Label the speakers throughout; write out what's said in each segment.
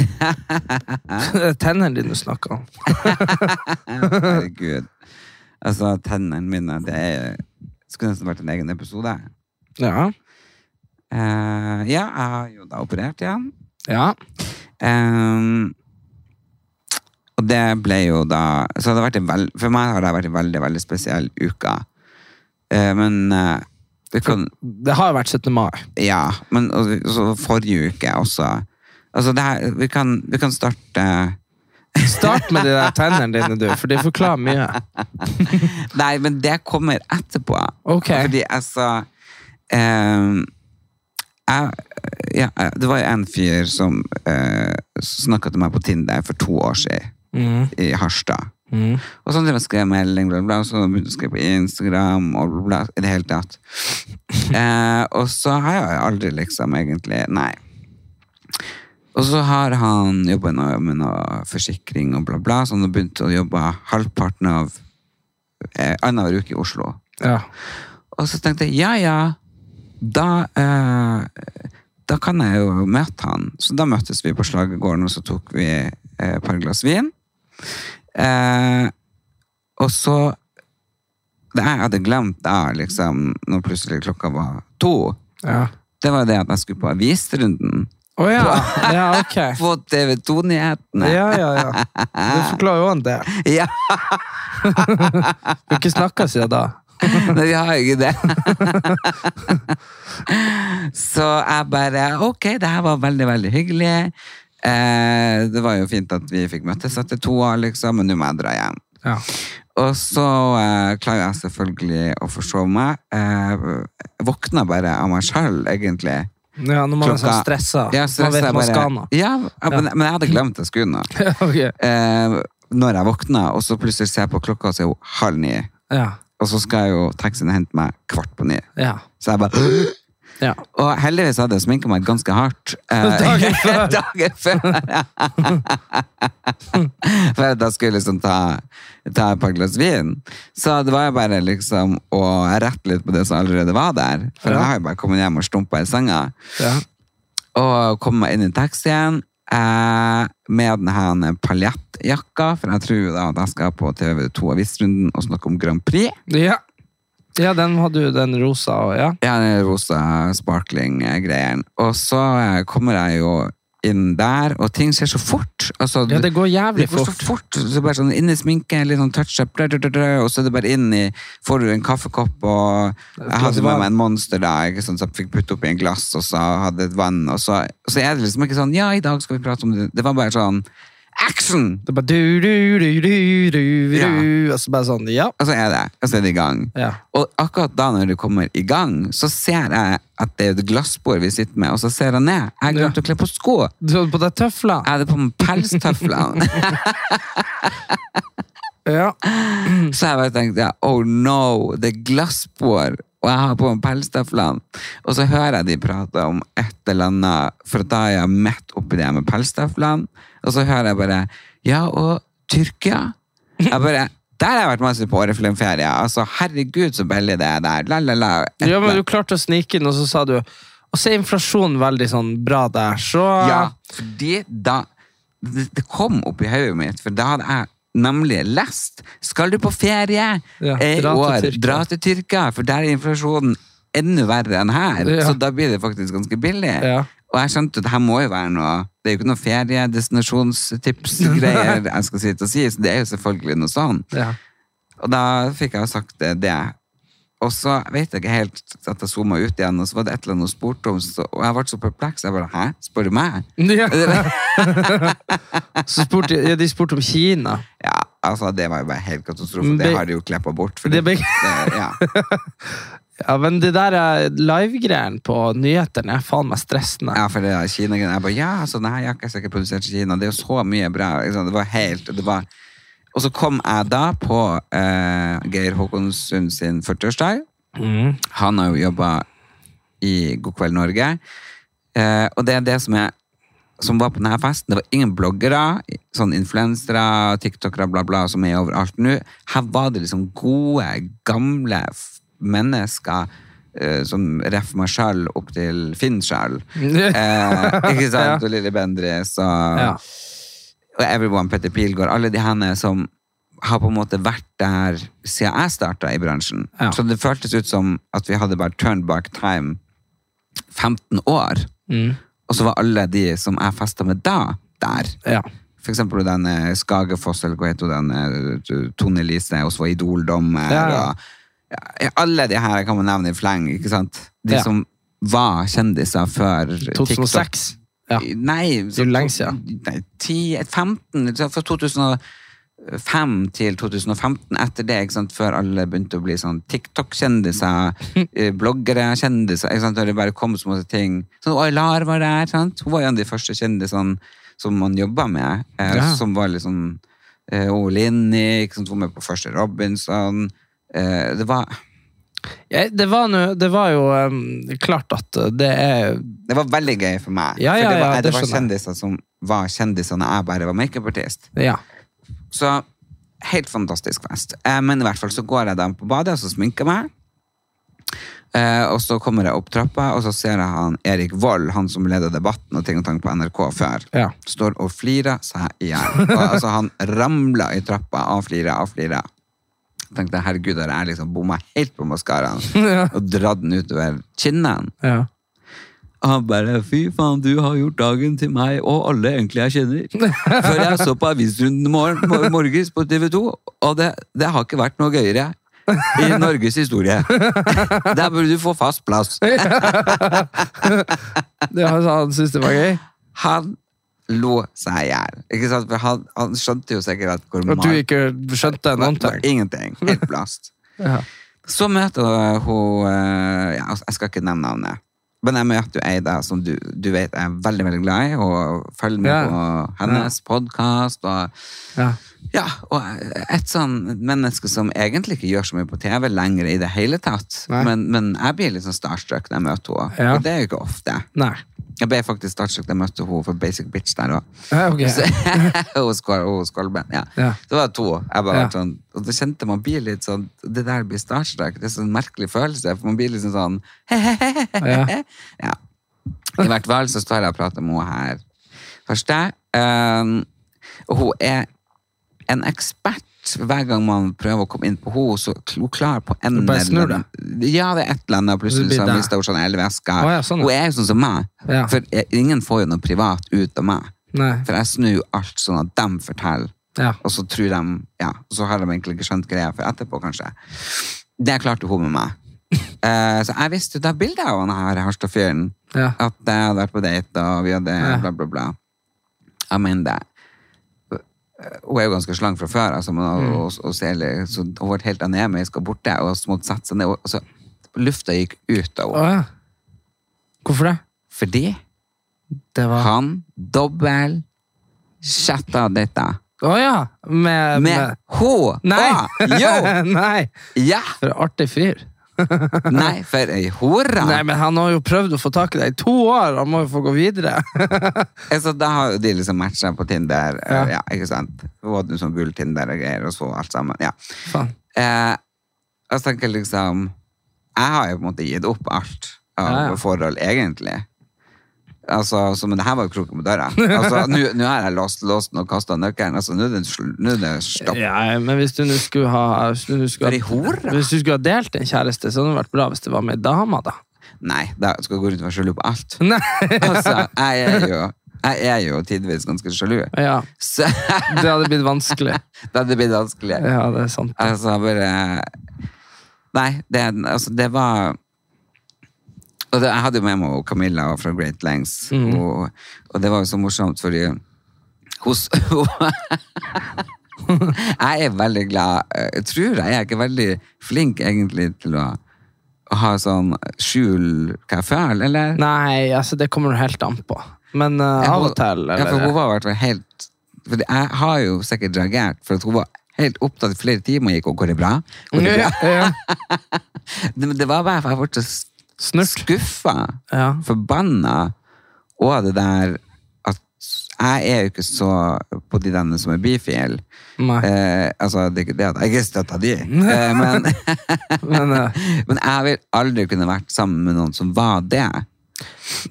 Speaker 1: Tennene dine snakker om.
Speaker 2: Herregud. Altså, tennene mine, det er Skulle nesten vært en egen episode.
Speaker 1: Ja.
Speaker 2: Uh, ja, jeg har jo da operert igjen.
Speaker 1: Ja.
Speaker 2: Um, og det ble jo da så det har vært en veld, For meg har det vært en veldig veldig spesiell uke. Uh, men uh, det, kan
Speaker 1: Det har jo vært 17. mai.
Speaker 2: Ja, men og, så forrige uke også. Altså, det her, vi, kan, vi kan starte
Speaker 1: Start med de der tennene dine, du, for de forklarer mye.
Speaker 2: Nei, men det kommer etterpå.
Speaker 1: Ok.
Speaker 2: Fordi altså eh, jeg, ja, Det var jo en fyr som eh, snakka til meg på Tinder for to år siden,
Speaker 1: Mm.
Speaker 2: i Harstad.
Speaker 1: Mm.
Speaker 2: Og så skrev jeg skrevet melding, bla, bla, og så begynte jeg å skrive på Instagram, og bla, bla, i det hele tatt. Eh, og så har jeg aldri liksom egentlig Nei. Og så har han jobba med noe forsikring og bla, bla, så han har begynt å jobbe halvparten av eh, annenhver uke i Oslo.
Speaker 1: Ja.
Speaker 2: Og så tenkte jeg ja, ja, da eh, Da kan jeg jo møte han. Så da møttes vi på Slagegården, og så tok vi eh, et par glass vin. Eh, og så Det jeg hadde glemt da, liksom, når plutselig klokka var to,
Speaker 1: Ja.
Speaker 2: det var det at jeg skulle på avisrunden.
Speaker 1: Å ja. ja, ok.
Speaker 2: På TV 2-nyhetene.
Speaker 1: Ja, ja, ja. Det forklarer jo en del.
Speaker 2: Ja,
Speaker 1: Vi har ikke snakka siden da.
Speaker 2: Nei, vi har jo ikke det. Så jeg bare Ok, det her var veldig, veldig hyggelig. Eh, det var jo fint at vi fikk møttes etter to år, liksom, men nå må jeg dra hjem.
Speaker 1: Ja.
Speaker 2: Og så eh, klarer jeg selvfølgelig å forsove meg. Eh, våkna bare av meg sjøl, egentlig.
Speaker 1: Ja, når man er sånn stressa.
Speaker 2: Ja,
Speaker 1: man vet
Speaker 2: jeg
Speaker 1: man
Speaker 2: bare-
Speaker 1: skal nå.
Speaker 2: Ja, men, men jeg hadde glemt jeg skulle noe.
Speaker 1: okay.
Speaker 2: Eh, når jeg våkna, og så plutselig ser jeg på klokka, og så er hun halv ni.
Speaker 1: Ja.
Speaker 2: Og så skal jo taxien hente meg kvart på ni.
Speaker 1: Ja.
Speaker 2: Så jeg bare
Speaker 1: ja.
Speaker 2: Og heldigvis hadde jeg sminka meg ganske hardt. eh,
Speaker 1: Dagen før.
Speaker 2: dagen før. For at jeg skulle liksom ta, ta et par glass vin. Så det var jo bare liksom å rette litt på det som allerede var der. For
Speaker 1: Ja.
Speaker 2: jeg har jo bare kommet hjem og stumpa i senga.
Speaker 1: Ja.
Speaker 2: Og kom meg inn i taxien eh, med denne paljettjakka, for jeg tror da at jeg skal på TV2 Avisrunden og snakke om Grand Prix.
Speaker 1: ja. Ja, den hadde jo den rosa og ja.
Speaker 2: Ja, den rosa sparkling-greien. Og så eh, kommer jeg jo inn der, og ting skjer så fort. Altså,
Speaker 1: Ja, det går jævlig
Speaker 2: det går
Speaker 1: fort.
Speaker 2: så fort. Så bare sånn inn i sminke, litt sånn touch-up, og så er det bare inn i Får du en kaffekopp, og jeg hadde med meg en Monster da, ikke sant, så jeg fikk putte oppi en glass, og så hadde et vann, og så, og så er det liksom ikke sånn Ja, i dag skal vi prate om det. Det var bare sånn Action!
Speaker 1: Det er bare du, du, du, du, du, du,
Speaker 2: Ja.
Speaker 1: og så bare sånn, ja.
Speaker 2: Og så er det, og så er det i gang.
Speaker 1: Ja.
Speaker 2: Og akkurat da når det kommer i gang, så ser jeg at det er et glassbord vi sitter med, og så ser jeg ned. Jeg har glemte å kle på sko.
Speaker 1: Du hadde på deg tøfler.
Speaker 2: Jeg hadde på meg pelstøflene.
Speaker 1: Ja.
Speaker 2: så jeg bare tenkte oh no, det er glassbord, og jeg har på meg pelstøflene. Og så hører jeg de prate om et eller annet, for da er jeg midt oppi det med pelstøflene. Og så hører jeg bare Ja, og Tyrkia? Jeg bare Der har jeg vært masse på Åreflumferie. Altså, herregud, så billig det er der. La, la, la.
Speaker 1: Ja, men du klarte å snike inn, og så sa du Og så er inflasjonen veldig sånn bra der, så
Speaker 2: Ja, fordi da det, det kom opp i hodet mitt, for da hadde jeg nemlig lest Skal du på ferie
Speaker 1: Ja,
Speaker 2: i
Speaker 1: til
Speaker 2: år, dra til Tyrkia, for der er inflasjonen enda verre enn her.
Speaker 1: Ja.
Speaker 2: Så da blir det faktisk ganske billig.
Speaker 1: Ja.
Speaker 2: Og jeg skjønte at det her må jo være noe Det er jo ikke noe feriedestinasjonstipsgreier jeg skal sitte og si, så det er jo selvfølgelig noe sånn.
Speaker 1: Ja.
Speaker 2: Og da fikk jeg jo sagt det. det. Og så vet jeg ikke helt at jeg zooma ut igjen, og så var det et eller annet hun spurte om, så, og jeg ble så perpleks. Jeg bare Hæ? Spør du meg?
Speaker 1: Ja. Så spurte, ja, de spurte om Kina.
Speaker 2: Ja, altså, det var jo bare helt katastrofe. Det har de jo kleppa bort. For
Speaker 1: Det
Speaker 2: det, det, ja.
Speaker 1: Ja, men det der live-greiene på nyhetene er faen meg stressende.
Speaker 2: ja, for det der Kina-greiene. Jeg bare Ja, altså, denne jakka er sikkert produsert i Kina. Det er jo så mye bra. Det var helt det var, Og så kom jeg da på eh, Geir Håkonsund sin 40-årsdag.
Speaker 1: Mm.
Speaker 2: Han har jo jobba i God kveld Norge. Eh, og det er det som er som var på denne festen, det var ingen bloggere, sånn influensere, tiktokere, bla bla, som er overalt nå. Her var det liksom gode, gamle mennesker eh, som ref meg sjøl opp til Finn sjøl. Eh, ikke sant? Og Lille Bendriss og,
Speaker 1: Ja.
Speaker 2: og Everyone Petter Pilgaard. Alle de henne som har på en måte vært der siden jeg starta i bransjen.
Speaker 1: Ja.
Speaker 2: Så det føltes ut som at vi hadde bare turned back time 15 år.
Speaker 1: Mm.
Speaker 2: Og så var alle de som jeg festa med da, der.
Speaker 1: Ja.
Speaker 2: For eksempel den eh, Skagefoss, eller hva heter hun, den eh, Tone Lise, og så var Idol-dommer.
Speaker 1: Ja, ja.
Speaker 2: og- alle de her kan man nevne i fleng, ikke sant? De
Speaker 1: Ja.
Speaker 2: som var kjendiser før TikTok.
Speaker 1: 2006. Ja.
Speaker 2: Nei,
Speaker 1: Det er lenge siden.
Speaker 2: Nei, 10, 15, fra 2005 til 2015 etter det, ikke sant? før alle begynte å bli sånn TikTok-kjendiser, eh, bloggere, kjendiser, ikke sant? og det bare kom så masse ting. Sånn, Oi, Lar var der, sant? Hun var en av de første kjendisene som man jobba med, eh,
Speaker 1: Ja.
Speaker 2: som var litt sånn eh, Linni. Hun var med på første Robinson. Eh, det var
Speaker 1: Ja, det, var nu, det var jo um, klart at det er
Speaker 2: Det var veldig gøy for meg.
Speaker 1: Ja,
Speaker 2: for det var,
Speaker 1: ja, det
Speaker 2: det var kjendiser som var kjendiser når jeg bare var makeupartist.
Speaker 1: Ja.
Speaker 2: Så helt fantastisk fest. Eh, men i hvert fall så går jeg da på badet og så sminker meg. Eh, og så kommer jeg opp trappa, og så ser jeg han Erik Vold, han som leder debatten og ting og tang på NRK før,
Speaker 1: Ja.
Speaker 2: står og flirer seg i hjel. Altså, han ramler i trappa og flirer og flirer. Jeg tenkte herregud, har jeg liksom bomma helt på maskaraen og dratt den utover kinnene.
Speaker 1: ja.
Speaker 2: Og han bare 'fy faen, du har gjort dagen til meg og alle egentlig jeg kjenner'. Før jeg så på Avisrunden mor- morges på TV 2, og det, det har ikke vært noe gøyere i Norges historie. Der burde du få fast plass.
Speaker 1: Det, sa han syntes det var gøy.
Speaker 2: Han lo seg i hjel. Ikke sant? For han, han skjønte jo sikkert at hvor
Speaker 1: At du ikke skjønte noen ting.
Speaker 2: Ingenting. Helt blast.
Speaker 1: Ja.
Speaker 2: Så møter hun eh, ja, altså, Jeg skal ikke nevne navnet. Men jeg møter jo ei da som du, du vet jeg er veldig veldig glad i, og følger med
Speaker 1: Ja.
Speaker 2: på hennes podkast. Og,
Speaker 1: Ja.
Speaker 2: Ja, og et sånn menneske som egentlig ikke gjør så mye på TV lenger i det hele tatt. Men, men jeg blir litt sånn starstruck når jeg møter henne.
Speaker 1: Ja.
Speaker 2: Og det er jo ikke ofte.
Speaker 1: Nei.
Speaker 2: Jeg ble faktisk starstruck da jeg møtte henne for Basic Bitch der òg.
Speaker 1: Ja, ok.
Speaker 2: hos Kolben. Ja.
Speaker 1: Ja.
Speaker 2: Det var to. Jeg bare,
Speaker 1: Ja.
Speaker 2: sånn, og da kjente man blir litt sånn Det der blir starstruck. Det er sånn merkelig følelse. For man blir liksom sånn
Speaker 1: Ja.
Speaker 2: ja. I hvert fall så står jeg og prater med henne her første. Um, og hun er en ekspert. Hver gang man prøver å komme inn på henne, så hun klar på en eller annen- Ja, det er et eller annet, plutselig så mister hun sånn elvesker.
Speaker 1: Oh, ja, sånn.
Speaker 2: Hun er jo sånn som meg.
Speaker 1: Ja.
Speaker 2: For jeg, ingen får jo noe privat ut av meg.
Speaker 1: Nei.
Speaker 2: For jeg snur jo alt sånn at de forteller,
Speaker 1: Ja.
Speaker 2: og så tror de Ja, og så har de egentlig ikke skjønt greia for etterpå, kanskje. Det klarte hun med meg. uh, så jeg visste jo da bildet av han her Harstad-fyren.
Speaker 1: Ja.
Speaker 2: At jeg hadde vært på date, og vi hadde bla, bla, bla. Jeg mener det. Hun er jo ganske slank fra før, altså, men,
Speaker 1: Mm.
Speaker 2: og, og, og så hun ble helt anemisk og borte, og så måtte sette seg ned. Og, altså, lufta gikk ut av
Speaker 1: Å
Speaker 2: henne.
Speaker 1: ja. Hvorfor det?
Speaker 2: Fordi
Speaker 1: Det var
Speaker 2: han dobbel chatta dette.
Speaker 1: Å ja! Med,
Speaker 2: Med H!
Speaker 1: Nei!
Speaker 2: Jo!
Speaker 1: Nei!
Speaker 2: Ja!
Speaker 1: For en artig fyr.
Speaker 2: Nei, for ei hore!
Speaker 1: Nei, men han har jo prøvd å få tak i deg i to år! Han må jo få gå videre.
Speaker 2: så da har jo de liksom matcha på Tinder.
Speaker 1: Ja.
Speaker 2: Ja. ikke sant? Både jo sånn gull-Tinder og greier, og så alt sammen. Ja.
Speaker 1: Faen.
Speaker 2: Eh, og så tenker jeg liksom Jeg har jo på en måte gitt opp alt av
Speaker 1: Ja, ja.
Speaker 2: forhold, egentlig. Altså, så, men det her var jo kroken på døra. Altså, Nå har jeg låst låsen og kasta nøkkelen. Altså, nå er det, nå er det stopp.
Speaker 1: Ja, men hvis du skulle ha hvis du, skulle ha. Hvis du skulle ha delt en kjæreste, så hadde det vært bra hvis det var med ei dame, da.
Speaker 2: Nei, da skal jeg gå rundt og være sjalu på alt.
Speaker 1: Nei!
Speaker 2: Altså, jeg er jo Jeg er jo tidvis ganske sjalu.
Speaker 1: Ja,
Speaker 2: Så
Speaker 1: det hadde blitt vanskelig.
Speaker 2: det hadde blitt vanskelig.
Speaker 1: Ja, det er sant.
Speaker 2: Altså, bare Nei, det, altså, det var og det, Jeg hadde jo med meg Camilla fra Great Lengths,
Speaker 1: Mm.
Speaker 2: og, og det var jo så morsomt, fordi hos Jeg er veldig glad Jeg tror jeg er ikke veldig flink egentlig til å, ha sånn skjul hva jeg føler, eller?
Speaker 1: Nei, altså, det kommer helt an på. Men
Speaker 2: uh,
Speaker 1: av og til,
Speaker 2: Ja, for hun
Speaker 1: eller
Speaker 2: var i hvert fall helt for Jeg har jo sikkert reagert, for at hun var helt opptatt i flere timer. Gikk og går det bra? Går det bra?
Speaker 1: Ja, ja.
Speaker 2: Det, det var bare for jeg ble så
Speaker 1: Snurt.
Speaker 2: skuffa,
Speaker 1: Ja.
Speaker 2: forbanna, og det der at jeg er jo ikke så på de denne som er bifil. Eh, altså, det er ikke det at jeg ikke støtter de, eh, men,
Speaker 1: Men uh...
Speaker 2: men jeg vil aldri kunne vært sammen med noen som var det.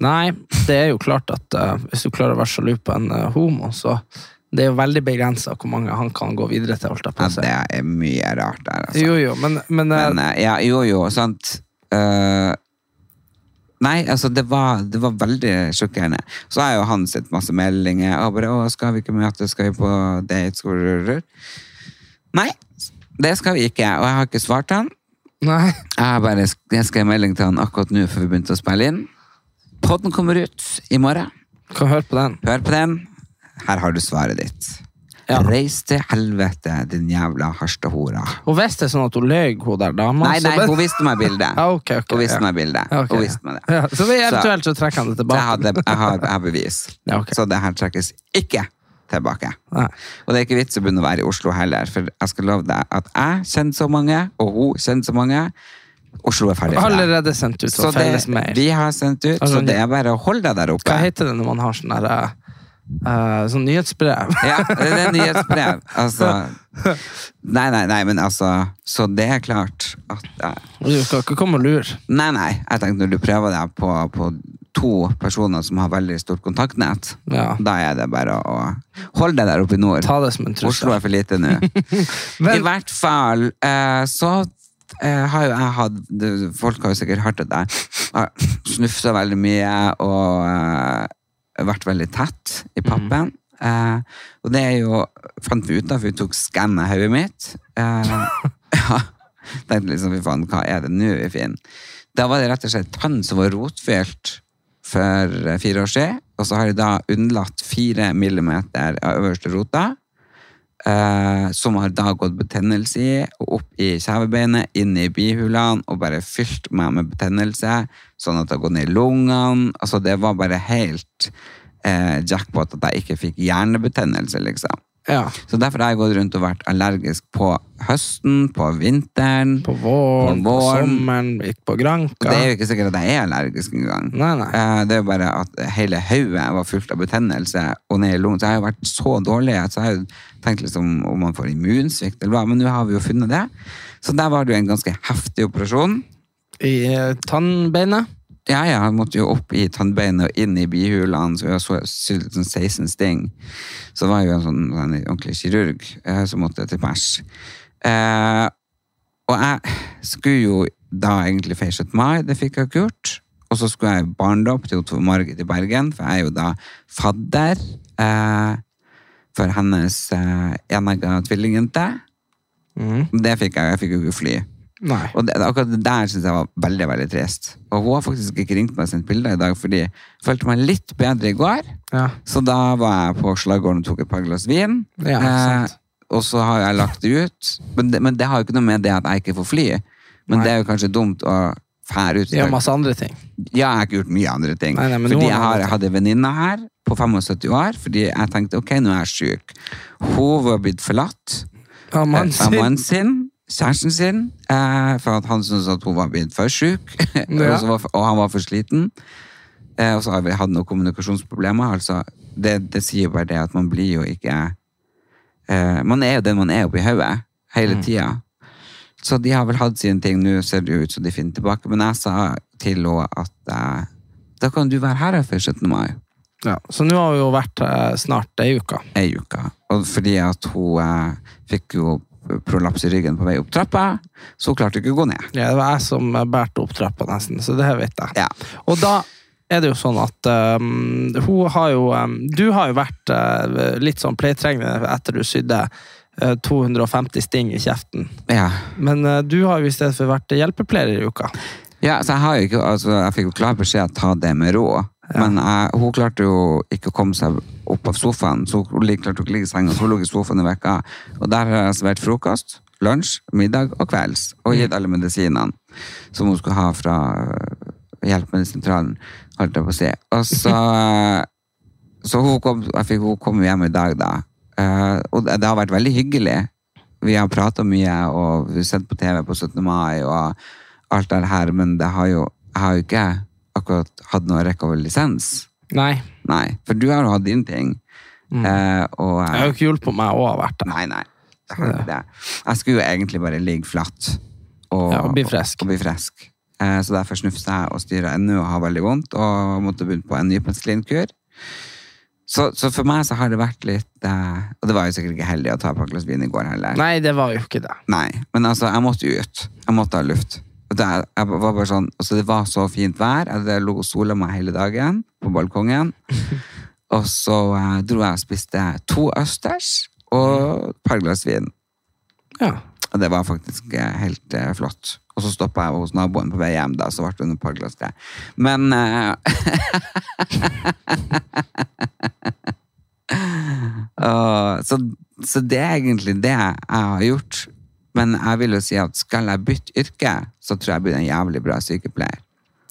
Speaker 1: nei, det er jo klart at uh, hvis du klarer å være sjalu på en uh, homo, så det er jo veldig begrensa hvor mange han kan gå videre til. holdt på
Speaker 2: Ja, det er mye rart der, altså.
Speaker 1: Jo, jo, men, men,
Speaker 2: Men eh, ja, jo, jo, sant. Nei, altså, det var, det var veldig sjokkerende. Så har jo han sett masse meldinger. Og bare, å, skal vi ikke møte? Skal vi på date? Nei, det skal vi ikke. Og jeg har ikke svart han.
Speaker 1: nei.
Speaker 2: Jeg har bare jeg skrev melding til han akkurat nå før vi begynte å spille inn. Podden kommer ut i morgen.
Speaker 1: Kan høre på den.
Speaker 2: Hør på den. Her har du svaret ditt.
Speaker 1: Ja.
Speaker 2: Reis til helvete, din jævla
Speaker 1: harstehora. Hun visste sånn at hun løy, hun der dama
Speaker 2: Nei, nei, hun visste meg bildet.
Speaker 1: Ja, ok, ok,
Speaker 2: hun visste
Speaker 1: ja.
Speaker 2: meg bildet.
Speaker 1: Okay,
Speaker 2: hun visste meg det.
Speaker 1: Ja, så eventuelt så trekker han det
Speaker 2: tilbake? jeg, hadde, jeg, har, jeg har bevis. Så det her trekkes ikke tilbake.
Speaker 1: Nei.
Speaker 2: Og det er ikke vits å begynne å være i Oslo heller, for jeg skal love deg at jeg kjenner så mange, og hun kjenner så mange. Oslo er ferdig for deg.
Speaker 1: Allerede sendt ut
Speaker 2: Så
Speaker 1: felles
Speaker 2: det, vi har sendt ut, så
Speaker 1: Altså,
Speaker 2: det er bare å holde deg der oppe.
Speaker 1: Hva heter det når man har sånn der, eh, sånn nyhetsbrev?
Speaker 2: Ja, det er nyhetsbrev. Altså Nei, nei, nei, men altså Så det er klart at uh,
Speaker 1: Du skal ikke komme og lure.
Speaker 2: Nei, nei. Jeg tenkte når du prøver deg på, på to personer som har veldig stort kontaktnett,
Speaker 1: Ja.
Speaker 2: da er det bare å holde deg der oppe i nord.
Speaker 1: Ta det som en trussel.
Speaker 2: Oslo er for lite nå. I hvert fall uh, så har jo jeg hatt Folk har jo sikkert hørt at jeg har snufsa veldig mye og vært veldig tett i pappen. Eh, og det er jo fant vi ut da, for vi tok skann av hodet mitt. Eh, ja, tenkte liksom, fy faen, hva er det nå vi finner? Da var det rett og slett tann som var rotfylt for eh, fire år siden, og så har de da unnlatt fire millimeter av øverste rota. Eh, som har da gått betennelse i, og opp i kjevebeinet, inn i bihulene, og bare fylt meg med betennelse, sånn at det har gått ned i lungene. Altså, det var bare helt eh, jackpot at jeg ikke fikk hjernebetennelse, liksom.
Speaker 1: Ja.
Speaker 2: Så derfor har jeg gått rundt og vært allergisk på høsten, på vinteren.
Speaker 1: På våren,
Speaker 2: På
Speaker 1: på, sommeren, gikk på Granka.
Speaker 2: Det er jo ikke sikkert at jeg er allergisk engang.
Speaker 1: Nei, nei.
Speaker 2: Eh, Det er jo bare at hele hodet var fullt av betennelse og ned i lungen. Så jeg har jo vært så dårlig at så har jeg jo tenkt liksom om man får immunsvikt eller hva, men nå har vi jo funnet det. Så der var det jo en ganske heftig operasjon.
Speaker 1: I eh, tannbeinet.
Speaker 2: Ja, ja, Jeg måtte jo opp i tannbeinet og inn i bihulene, så jeg så sånn 16 sting. Så var jo en sånn, en ordentlig kirurg eh, som måtte til pers. Eh, og jeg skulle jo da egentlig feire 17. mai, det fikk jeg ikke gjort. Og så skulle jeg i barndom til Otto Margit i Bergen, for jeg er jo da fadder eh, for hennes eh, enegga tvillingjente. Det fikk jeg, jeg fikk jo ikke fly.
Speaker 1: Nei.
Speaker 2: Og det, akkurat det der synes jeg var veldig, veldig trist. Og hun har faktisk ikke ringt meg og sendt bilder i dag, fordi jeg følte meg litt bedre i går.
Speaker 1: Ja.
Speaker 2: Så da var jeg på slagården og tok et par glass vin.
Speaker 1: Ja, sant.
Speaker 2: og så har jeg lagt det ut. Men det, men det har jo ikke noe med det at jeg ikke får fly. Men
Speaker 1: Nei.
Speaker 2: det er jo kanskje dumt å fære ut.
Speaker 1: Gjør masse andre ting.
Speaker 2: Ja, jeg har ikke gjort mye andre ting.
Speaker 1: Nei,
Speaker 2: fordi jeg har,
Speaker 1: andre
Speaker 2: hadde en venninne her på 75 år, fordi jeg tenkte ok, nå er jeg syk. Hun var blitt forlatt av mannen sin, kjæresten sin, eh, for at han syntes at hun var blitt for syk, og, og han var for sliten. Eh, og så har vi hatt noen kommunikasjonsproblemer. Altså, det, det sier bare det at man blir jo ikke eh, Man er jo den man er oppi hodet, hele
Speaker 1: Mm.
Speaker 2: tida. Så de har vel hatt sine ting. Nå ser det ut som de finner tilbake. Men jeg sa til henne at eh, da kan du være her før 17. mai.
Speaker 1: Ja. Så nå har vi jo vært eh, snart ei uke.
Speaker 2: ei uke. Og fordi at hun eh, fikk jo prolaps i ryggen på vei opp trappa, så klarte ikke å gå ned.
Speaker 1: Ja, det var jeg som bærte opp trappa nesten, så det vet jeg.
Speaker 2: Ja.
Speaker 1: Og da er det jo sånn at um, hun har jo um, Du har jo vært uh, litt sånn pleietrengende etter du sydde uh, 250 sting i kjeften.
Speaker 2: Ja.
Speaker 1: Men uh, du har jo i stedet for vært hjelpepleier i uka.
Speaker 2: Ja, så jeg, har jo ikke, altså, jeg fikk jo klar beskjed å ta det med ro. Men jeg, hun klarte jo ikke å komme seg opp av sofaen, så hun klarte ikke å ligge i senga. Så hun lå i sofaen i vekka. Og der har jeg servert frokost, lunsj, middag og kvelds. Og gitt alle medisinene som hun skulle ha fra øh, hjelpemedisentralen, holdt jeg på å si. Og så, så hun kom, jeg fikk, hun kom hjem i dag, da. Eh, og det, det har vært veldig hyggelig. Vi har prata mye, og vi har sett på TV på 17. mai og alt det her, men det har jo, jeg har jo ikke akkurat hatt noe rekke over lisens.
Speaker 1: Nei.
Speaker 2: Nei, for du har jo hatt din ting. Eh, og,
Speaker 1: Jeg har jo ikke hjulpet meg å ha vært der.
Speaker 2: Nei, nei. Jeg, det. jeg skulle jo egentlig bare ligge flatt. Og,
Speaker 1: Ja, og bli frisk.
Speaker 2: Og, bli frisk. Eh, så derfor snufsa jeg og styra ennå og har veldig vondt og måtte begynne på en ny penicillinkur. Så, så for meg så har det vært litt eh, Og det var jo sikkert ikke heldig å ta på et glass vin i går heller.
Speaker 1: Nei, det var jo ikke det.
Speaker 2: Nei, men altså, jeg måtte ut. Jeg måtte ha luft. Det, jeg var bare sånn, altså det var så fint vær. Jeg lå og sola meg hele dagen på balkongen. Og så eh, dro jeg og spiste to østers og et par glass vin.
Speaker 1: Ja.
Speaker 2: Og det var faktisk eh, helt eh, flott. Og så stoppa jeg hos naboen på vei hjem, da, så ble det et par glass til. Men og, så, så det er egentlig det jeg har gjort. Men jeg vil jo si at skal jeg bytte yrke, så tror jeg jeg blir en jævlig bra sykepleier.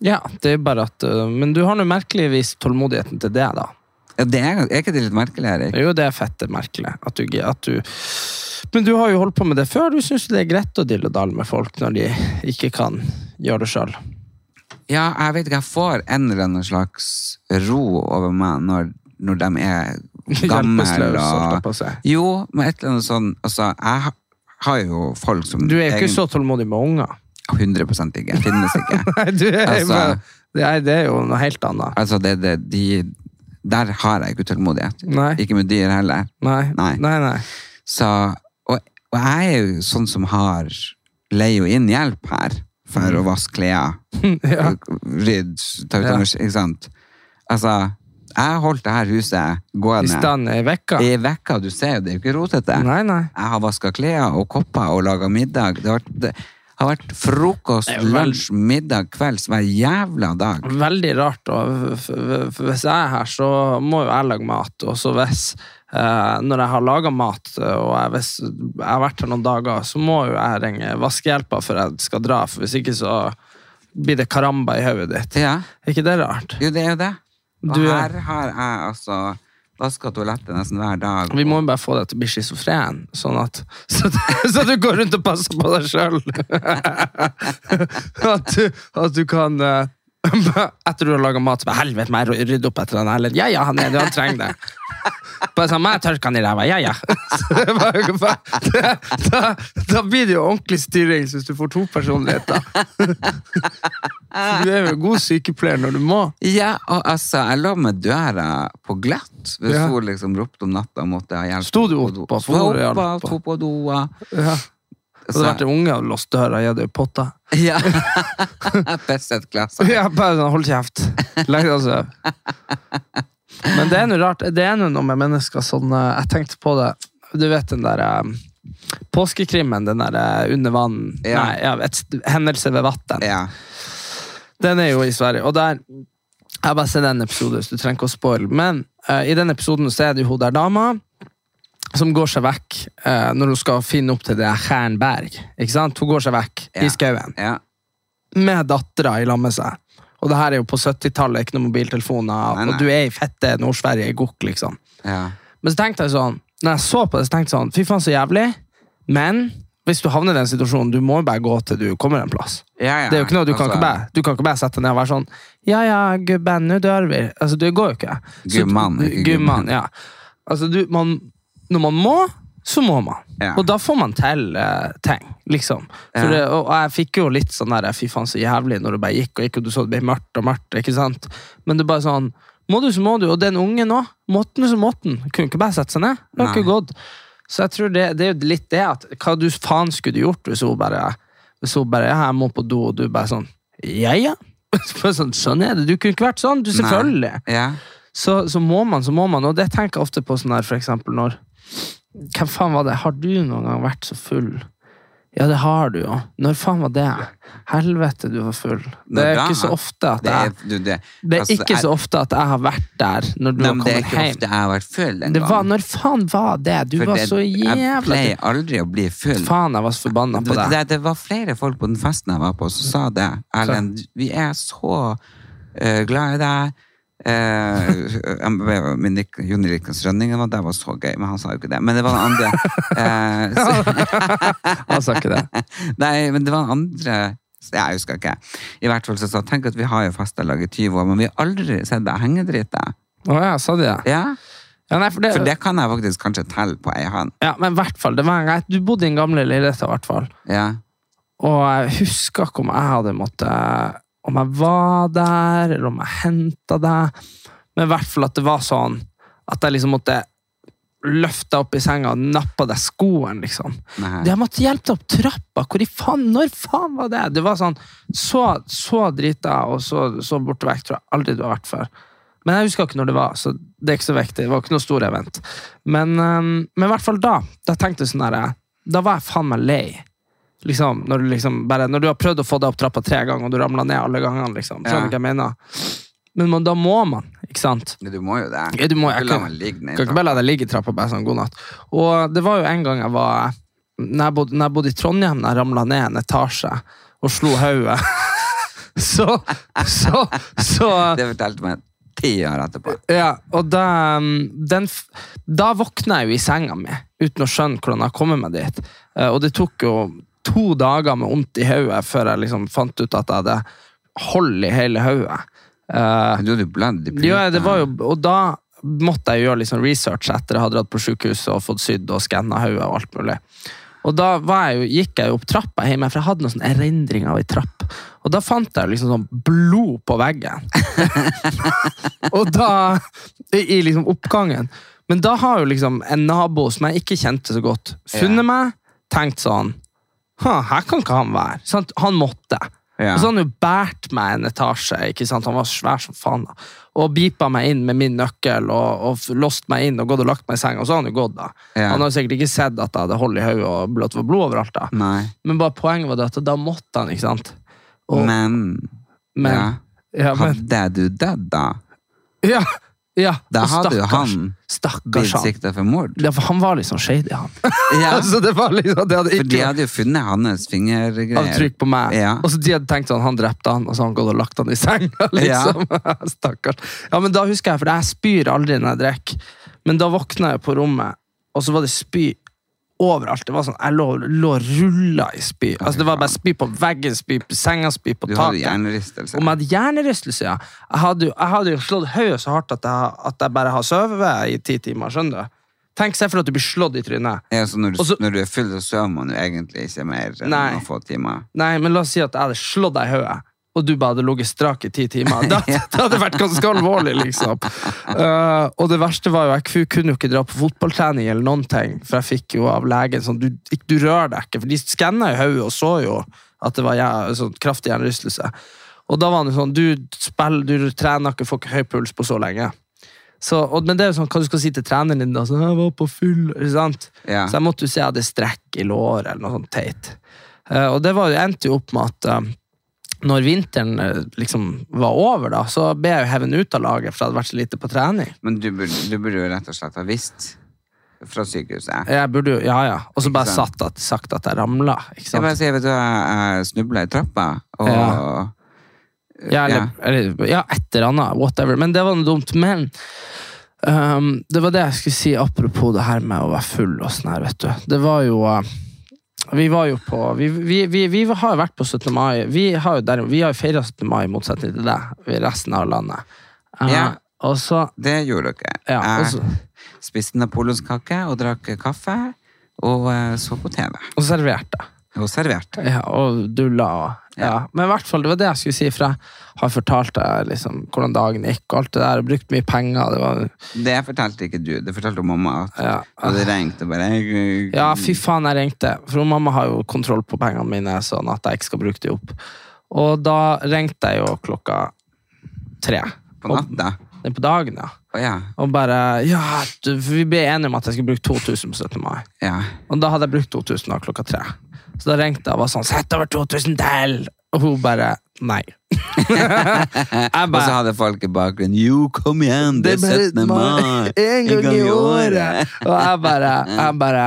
Speaker 1: ja, det er bare at uh, Men du har nå merkeligvis tålmodigheten til det, da.
Speaker 2: Ja, det er, er ikke det litt merkelig, Erik?
Speaker 1: Jo, det er fette merkelig. At du, at du Men du har jo holdt på med det før. Du syns det er greit å dille og dalle med folk når de ikke kan gjøre det sjøl.
Speaker 2: Ja, jeg vet ikke, jeg får en eller annen slags ro over meg når, når de er gamle. Og... Jo, men et eller annet sånn Altså, jeg har jo folk som
Speaker 1: Du er jo ikke så tålmodig med unger.
Speaker 2: 100 ikke. Finnes ikke.
Speaker 1: Nei, er,
Speaker 2: Altså-
Speaker 1: det, er, det er jo noe helt annet.
Speaker 2: Altså, det, det, de, der har jeg ikke utålmodighet. Ikke med dyr heller.
Speaker 1: Nei.
Speaker 2: Nei.
Speaker 1: Nei.
Speaker 2: Så, og, og jeg er jo sånn som har leier jo inn hjelp her for å vaske klær,
Speaker 1: Ja.
Speaker 2: rydde, ta ut
Speaker 1: ja.
Speaker 2: ikke sant? Altså, jeg holdt det her huset gående.
Speaker 1: I stand i vekka.
Speaker 2: i vekka, du ser jo, det er jo ikke rotete.
Speaker 1: Nei, nei.
Speaker 2: Jeg har vaska klær og kopper og laga middag. Det har vært, det har vært frokost, lunsj, middag, kvelds hver jævla dag.
Speaker 1: Veldig rart. Og hvis jeg er her, så må jo jeg lage mat. Og så hvis eh, Når jeg har laga mat, eh, og jeg, hvis jeg har vært her noen dager, så må jo jeg ringe vaskehjelpa før jeg skal dra. For hvis ikke så blir det karamba i hodet ditt.
Speaker 2: Ja,
Speaker 1: Er ikke det rart?
Speaker 2: jo det er jo det. Og
Speaker 1: Du-
Speaker 2: her har jeg altså vaska toalettet nesten hver dag.
Speaker 1: Vi må jo bare få deg til å bli schizofren, sånn at så, så du går rundt og passer på deg sjøl. At, at du kan eh, Etter du har laga mat, så bare helvete, må jeg rydde opp etter den Erlend. Ja ja, han, er, han trenger det. Bare sånn, jeg tørke han i ræva? Ja ja. Da, da blir det jo ordentlig styring hvis du får to personligheter. Du er jo god sykepleier når du må.
Speaker 2: Ja, og altså, jeg lå med døra på gløtt hvis
Speaker 1: Ja.
Speaker 2: hun liksom ropte om natta og måtte ha hjelp.
Speaker 1: Sto du oppå
Speaker 2: Sto
Speaker 1: for å
Speaker 2: opp,
Speaker 1: hjelpe?
Speaker 2: sto på doa.
Speaker 1: Ja. Hadde det vært en unge og låst døra, gitt deg potta.
Speaker 2: Ja. Pisset glass.
Speaker 1: Ja, bare sånn, hold kjeft. Legg deg og sov. Men det er noe rart. Det er noe med mennesker sånn Jeg tenkte på det. Du vet den der eh, påskekrimmen, den der eh, under vann
Speaker 2: Ja.
Speaker 1: Nei, ja, et hendelse ved vann.
Speaker 2: Ja.
Speaker 1: Den er jo i Sverige. Og der Jeg har bare sett den episoden, så du trenger ikke å spoile. Men uh, i den episoden så er det jo hun der dama som går seg vekk eh, når hun skal finne opp til det Stjernberg. Ikke sant? Hun går seg vekk i skauen
Speaker 2: ja.
Speaker 1: med dattera i lag med seg. Og det her er jo på 70-tallet, ikke noen mobiltelefoner,
Speaker 2: Nei, nei.
Speaker 1: og du er i fette Nord-Sverige i gokk, liksom.
Speaker 2: ja.
Speaker 1: Men så tenkte jeg sånn, når jeg så på det, så tenkte jeg sånn, fy faen så jævlig, men hvis du havner i den situasjonen, du må jo bare gå til du kommer en plass.
Speaker 2: Ja, ja.
Speaker 1: Det er jo ikke noe, du kan,
Speaker 2: Altså,
Speaker 1: ikke bare, du kan ikke bare sette deg ned og være sånn, ja ja, gubben, nå dør vi. Altså, det går jo ikke. Gubben.
Speaker 2: Gumman,
Speaker 1: Gumman,
Speaker 2: gubben.
Speaker 1: ja. Altså, du, man, når man må, så må man.
Speaker 2: Ja.
Speaker 1: Og da får man til uh, ting, liksom. Det, og og jeg fikk jo litt sånn der, fy faen så jævlig, når det bare gikk og gikk, og du så det ble mørkt og mørkt, ikke sant? Men det er bare sånn, må du så må du, og den ungen òg. måten så måten. Kunne ikke bare sette seg ned. Det har ikke gått. Så jeg tror det, det er jo litt det at, hva du faen skulle du gjort hvis hun bare, hvis hun bare, ja, jeg må på do, og du bare sånn, ja ja, sånn, sånn er det. Du kunne ikke vært sånn. Du, selvfølgelig.
Speaker 2: Ja.
Speaker 1: Så, så må man, så må man. Og det tenker jeg ofte på sånn her, for eksempel når Hvem faen var det? Har du noen gang vært så full? Ja, det har du jo. Når faen var det? Helvete, du var full. Det er ikke så ofte at jeg
Speaker 2: det,
Speaker 1: er
Speaker 2: altså,
Speaker 1: ikke så ofte at jeg har vært der når du har
Speaker 2: kommet hjem. det er ikke ofte jeg har vært full en gang.
Speaker 1: når faen var det? Du var så
Speaker 2: jævlig
Speaker 1: Jeg
Speaker 2: pleier aldri å bli full.
Speaker 1: Faen, jeg var så forbanna på
Speaker 2: det,
Speaker 1: deg.
Speaker 2: det, det var flere folk på den festen jeg var på, som sa det. Erlend, vi er så eh, glad i deg. Uh, min Jon Rikens Rønning var der, var så gøy, men han sa jo ikke det. Men det var den andre eh,
Speaker 1: Han sa ikke det.
Speaker 2: Nei, men det var den andre Jeg husker ikke. I hvert fall så sa Tenk at vi har jo festa lag i 20 år, men vi har aldri sett deg hengedrite.
Speaker 1: Å ja, sa de det?
Speaker 2: Ja?
Speaker 1: Ja, nei, for det,
Speaker 2: For det kan jeg faktisk kanskje telle på ei hånd.
Speaker 1: ja, men i hvert fall, det var en gang Du bodde i den gamle leiligheten, i hvert fall.
Speaker 2: Ja.
Speaker 1: Og jeg husker ikke om jeg hadde måttet Om jeg var der, eller om jeg henta deg. Men i hvert fall at det var sånn at jeg liksom måtte løfte deg opp i senga og nappe deg skoen, liksom.
Speaker 2: Nei.
Speaker 1: Jeg måtte hjelpe deg opp trappa. Hvor i faen, når faen var det? Det var sånn så, så drita og så, så borte vekk tror jeg aldri du har vært før. Men jeg husker ikke når det var, så det er ikke så viktig. Det var ikke noe stor event. Men, men i hvert fall da. Da tenkte jeg sånn der, Da var jeg faen meg lei. Liksom, når, du liksom bare, når du har prøvd å få deg opp trappa tre ganger, og du ramler ned alle gangene. Liksom. Skjønner du
Speaker 2: Ja.
Speaker 1: hva jeg mener? Men man, da må man, ikke sant?
Speaker 2: Ja, Du må jo det.
Speaker 1: Ja, du må, jeg kan- Kan ikke bare la deg ligge i trappa bare sånn god natt. Og det var jo en gang jeg var Når jeg bodde, når jeg bodde i Trondheim, da jeg ramla ned en etasje og slo hodet Så Så Så
Speaker 2: Det fortalte meg ti år etterpå.
Speaker 1: Ja, og da um, den, Da våkna jeg jo i senga mi uten å skjønne hvordan jeg har kommet meg dit. Eh, Og det tok jo to dager med vondt i hodet før jeg liksom fant ut at jeg hadde hold i hele hodet. Uh,
Speaker 2: Du hadde blødd i
Speaker 1: ja, det var jo, og da måtte jeg gjøre sånn research etter jeg hadde dratt på sykehuset og fått sydd og skanna hodet og alt mulig. Og da var jeg jo, gikk jeg jo opp trappa hjemme, for jeg hadde noen sånn erindring av ei trapp. Og da fant jeg liksom sånn blod på veggen. og da i, liksom oppgangen. Men da har jo liksom en nabo som jeg ikke kjente så godt, funnet meg, tenkt sånn «Hæ, Her kan ikke han være. Sant? Han måtte.
Speaker 2: Ja.
Speaker 1: Og så han jo båret meg en etasje. ikke sant? Han var svær som faen. da. Og beepa meg inn med min nøkkel og, og låst meg inn og gått og lagt meg i senga. Og så har han jo gått, da.
Speaker 2: Ja.
Speaker 1: Han har jo sikkert ikke sett at jeg hadde hold i hodet og blått at det var blod overalt. da.
Speaker 2: Nei.
Speaker 1: Men bare poenget var at da måtte han, ikke sant? Og,
Speaker 2: Men,
Speaker 1: men,
Speaker 2: ja.
Speaker 1: ja, men
Speaker 2: hadde du dødd da?
Speaker 1: ja, ja,
Speaker 2: Da hadde jo han
Speaker 1: Stakkars
Speaker 2: blitt sikta for mord.
Speaker 1: Ja, for han var litt sånn shady, han.
Speaker 2: Ja,
Speaker 1: altså, det var liksom, det hadde
Speaker 2: for de hadde jo funnet hans fingergreier.
Speaker 1: avtrykk på meg.
Speaker 2: Ja.
Speaker 1: Og så de hadde tenkt sånn, han drepte han, og så har han gått og lagt han i senga. liksom. Stakkars. Ja, men da husker jeg, for jeg spyr aldri når jeg drikker. Men da våkna jeg på rommet, og så var det spy overalt. Det var sånn, Jeg lå, lå rulla i spy. Altså, det var bare spy på veggen, spy på senga, spy på
Speaker 2: Du hadde
Speaker 1: taket.
Speaker 2: hjernerystelse.
Speaker 1: Om jeg hadde hjernerystelse, ja. Jeg hadde, jeg hadde jo slått hodet så hardt at jeg, at jeg bare har sovet i ti timer. skjønner du? Tenk seg for at du blir slått i trynet.
Speaker 2: Ja, så når, du,
Speaker 1: Også,
Speaker 2: når du er full, så sover man jo egentlig ikke mer enn
Speaker 1: Nei.
Speaker 2: noen få timer.
Speaker 1: Nei, men la oss si at jeg hadde slått deg i hodet, og du bare hadde ligget strak i ti timer. Da, det hadde vært ganske alvorlig, liksom. Uh, og det verste var jo, jeg kunne jo ikke dra på fotballtrening eller noen ting, for jeg fikk jo av legen sånn, du, du rør deg ikke, for de skanna jo hodet og så jo at det var ja, sånn kraftig hjernerystelse. Og da var det sånn, du spiller, du trener ikke, får ikke høy puls på så lenge. Så, og, men det er jo sånn, hva du skal si til treneren din da, sånn, jeg var på full, ikke sant?
Speaker 2: Ja.
Speaker 1: Så jeg måtte jo si jeg hadde strekk i låret eller noe sånt teit. Uh, og det var, endte jo opp med at eh, når vinteren eh, liksom var over, da, så ble jeg jo hevet ut av laget, for jeg hadde vært så lite på trening.
Speaker 2: Men du burde, du burde jo rett og slett ha visst fra sykehuset.
Speaker 1: Jeg burde jo, ja ja, Og så bare satt at, sagt at jeg ramla. Ikke
Speaker 2: Jeg
Speaker 1: sant?
Speaker 2: bare sier, vet du, jeg, jeg snubla i trappa, og
Speaker 1: Ja. Ja, eller, eller, ja, et eller annet. Whatever. Men det var noe dumt. Men um, det var det jeg skulle si apropos det her med å være full og sånn her, vet du. Det var jo eh, Vi var jo på Vi, vi, vi, vi har jo vært på 17. mai. Vi har jo, der, vi har jo feira 17. mai, i motsetning til deg, resten av landet. Uh,
Speaker 2: Ja.
Speaker 1: Så
Speaker 2: Det gjorde dere.
Speaker 1: Ja, og så-
Speaker 2: Jeg spiste napoleonskake og drakk kaffe, og uh, så på TV.
Speaker 1: og serverte.
Speaker 2: Og servert.
Speaker 1: Ja, og dulla og ja.
Speaker 2: Ja.
Speaker 1: Men i hvert fall, det var det jeg skulle si, for jeg har fortalt deg liksom, hvordan dagen gikk, og alt det der, og brukt mye penger. Det var
Speaker 2: Det fortalte ikke du, det fortalte mamma at
Speaker 1: Ja.
Speaker 2: du hadde ringt og bare
Speaker 1: Ja, fy faen, jeg ringte. For mamma har jo kontroll på pengene mine, sånn at jeg ikke skal bruke de opp. Og da ringte jeg jo klokka tre.
Speaker 2: På natta?
Speaker 1: Og, på dagen, ja.
Speaker 2: Oh, ja.
Speaker 1: Og bare Ja, vi ble enige om at jeg skulle bruke 2000 på 17. mai.
Speaker 2: ja.
Speaker 1: Og da hadde jeg brukt 2000 da, klokka tre. Så da ringte jeg og var sånn Sett over 2000 til! Og hun bare Nei. jeg
Speaker 2: Og så hadde folk i bakgrunnen Jo, kom igjen, det er
Speaker 1: bare
Speaker 2: 17. mai!
Speaker 1: En gang i året! Og jeg bare, jeg bare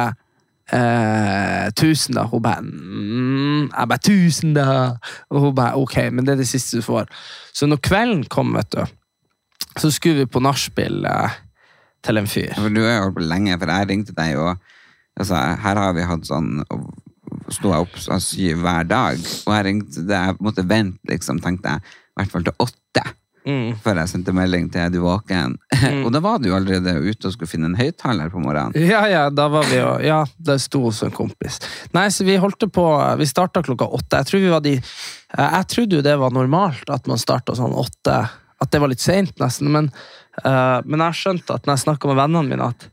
Speaker 1: eh, Tusen, da. Hun bare mm, Jeg bare Tusen, da! Og hun bare Ok, men det er det siste du får. Så når kvelden kom, vet du, så skulle vi på nachspiel eh, til en fyr.
Speaker 2: For du har jo holdt på lenge, for jeg ringte deg jo altså, Her har vi hatt sånn Sto jeg opp sånn syv hver dag, og jeg ringte jeg måtte vente, liksom, tenkte jeg, i hvert fall til åtte.
Speaker 1: Mm.
Speaker 2: Før jeg sendte melding til er du våken. og da var du allerede ute og skulle finne en høyttaler på morgenen.
Speaker 1: Ja, ja, da var vi jo Ja, det sto hos en kompis. Nei, så vi holdt på Vi starta klokka åtte. Jeg tror vi var de Jeg trodde jo det var normalt at man starta sånn åtte. At det var litt seint, nesten. Men, uh, men jeg har skjønt at når jeg snakka med vennene mine, at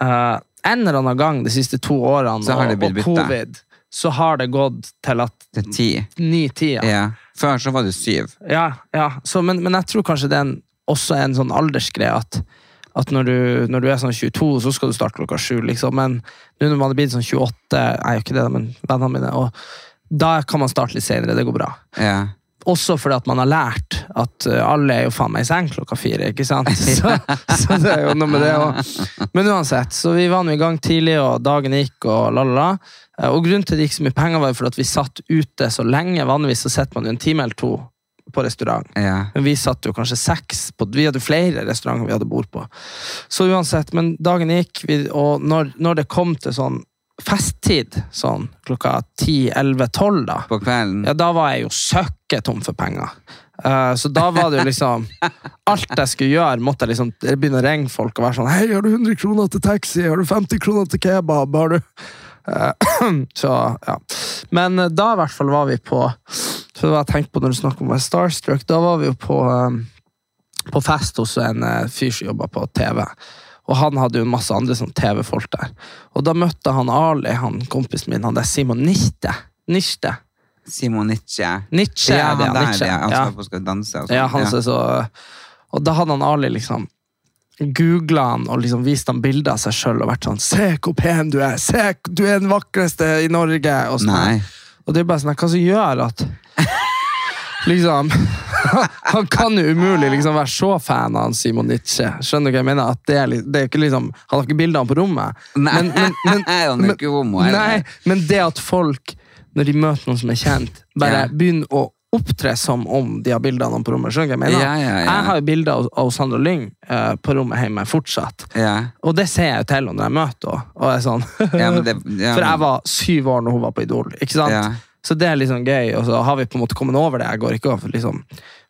Speaker 1: uh, en eller annen gang de siste to årene
Speaker 2: Så har
Speaker 1: og, og covid, så har det gått til at
Speaker 2: Til ti.
Speaker 1: Ni, ti
Speaker 2: Ja. Før så var det syv.
Speaker 1: Ja, ja. Så, men, men jeg tror kanskje det er en, også en sånn aldersgreie at, at når, du, når du er sånn 22, så skal du starte klokka sju, liksom. Men nå når man er blitt sånn 28, jeg er jo ikke det, men vennene mine, og da kan man starte litt senere. Det går bra.
Speaker 2: Ja.
Speaker 1: Også fordi at man har lært at uh, alle er jo faen meg i seng klokka fire, ikke sant? Så, så det er jo noe med det òg. Men uansett, så vi var nå i gang tidlig, og dagen gikk, og la, la, la. Eh, Og grunnen til det gikk så mye penger, var jo fordi at vi satt ute så lenge. Vanligvis så sitter man jo en time eller to på restaurant.
Speaker 2: ja.
Speaker 1: Men vi satt jo kanskje seks på, Vi hadde flere restauranter vi hadde bord på. Så uansett, men dagen gikk, og når, når det kom til sånn festtid, sånn klokka 10-11-12, da,
Speaker 2: På kvelden.
Speaker 1: ja, da var jeg jo søkketom for penger. Eh, så da var det jo liksom Alt jeg skulle gjøre, måtte jeg liksom begynne å ringe folk og være sånn Hei, har du 100 kroner til taxi? Har du 50 kroner til kebab? Har du Eh, Så, ja. Men eh, da i hvert fall var vi på Så det var jeg tenkte på når du snakker om starstruck, da var vi jo på, på fest hos en fyr som jobba på TV. Og han hadde jo masse andre sånn TV-folk der. Og da møtte han Ali, han kompisen min, han der Simon Nichte. Nichte.
Speaker 2: Simon Nietzsche.
Speaker 1: Nietzsche
Speaker 2: Ja, han der,
Speaker 1: Nietzsche.
Speaker 2: ja. Han skal på Skal danse og sånn.
Speaker 1: Ja, han ser så Og da hadde han Ali liksom googla han og liksom vist han bilder av seg sjøl og vært sånn 'Se hvor pen du er! Se, du er den vakreste i Norge!' Og, sånn. Og det er bare sånn Hva som gjør at Liksom Han kan jo umulig liksom være så fan av Simon Nietzsche. Skjønner du hva jeg mener? At det er, det er ikke liksom Han har ikke bilder på rommet.
Speaker 2: Nei,
Speaker 1: Men- men- men-
Speaker 2: han er ikke homo.
Speaker 1: Nei, men det at folk, når de møter noen som er kjent, bare
Speaker 2: Ja.
Speaker 1: begynner å opptre som om de har noen på rommet. Skjønner du hva jeg mener?
Speaker 2: Ja, ja, ja.
Speaker 1: Jeg har jo bilder av, av Sandra Lyng uh, på rommet hjemme fortsatt.
Speaker 2: Ja.
Speaker 1: Og det ser jeg jo til henne når jeg møter henne. Sånn.
Speaker 2: Ja, men
Speaker 1: For jeg var syv år når hun var på Idol. ikke sant? Så det er liksom gøy, og så har vi på en måte kommet over det. Jeg går ikke og liksom,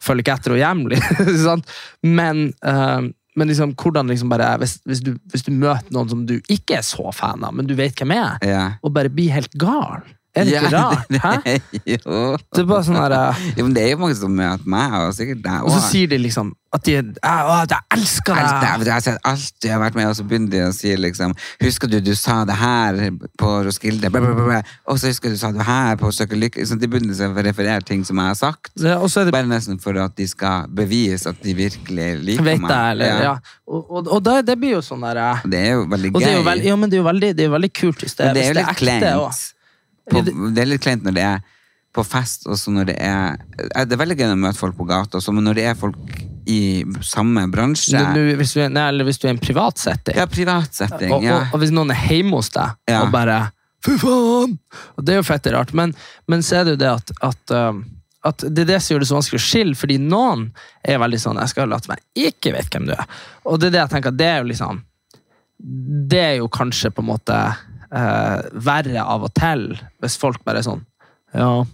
Speaker 1: følger ikke etter henne hjemlig. Liksom. Men, uh, men liksom, hvordan liksom bare hvis, hvis, du, hvis du møter noen som du ikke er så fan av, men du vet hvem er,
Speaker 2: yeah.
Speaker 1: og bare blir helt gal. Er det ikke
Speaker 2: Ja,
Speaker 1: rart? Hæ?
Speaker 2: jo.
Speaker 1: Det er bare sånn her, uh,
Speaker 2: Jo, men det er jo mange som møter meg, og sikkert deg
Speaker 1: Og så sier de liksom at de, «Å, 'jeg elsker
Speaker 2: Alt det,
Speaker 1: deg'.
Speaker 2: jeg har sett alt jeg har vært med, og så begynner de å si liksom Husker du du sa det her på Roskilde? Og så husker du du sa det her på Søker lykke. Så de begynner å referere ting som jeg har sagt.
Speaker 1: Ja, er det
Speaker 2: Bare nesten for at de skal bevise at de virkelig liker
Speaker 1: Vet
Speaker 2: meg.
Speaker 1: jeg, eller, ja. Og, og, og da, det blir jo sånn derre uh,
Speaker 2: Det er jo veldig
Speaker 1: det er jo
Speaker 2: gøy.
Speaker 1: ja, men det er jo veldig, det er veldig kult hvis det,
Speaker 2: Men det er jo litt
Speaker 1: ekte
Speaker 2: kleint.
Speaker 1: også.
Speaker 2: På,
Speaker 1: det-
Speaker 2: er litt kleint når det er på fest, og så når det er eh, Det er veldig gøy å møte folk på gata, men når det er folk i samme bransje
Speaker 1: nå- hvis, du, nei, eller hvis du er i en privat setting,
Speaker 2: Ja, privat setting.
Speaker 1: og,
Speaker 2: Ja.
Speaker 1: og, og hvis noen er hjemme hos deg
Speaker 2: Ja.
Speaker 1: og bare Fy faen! Og det er jo fett rart, men, men så er det jo det at, at um, at det er det som gjør det så vanskelig å skille, fordi noen er veldig sånn 'jeg skal late meg ikke vite hvem du er'. Og det er det jeg tenker, det er jo liksom Det er jo kanskje på en måte eh, verre av og til, hvis folk bare er sånn Ja,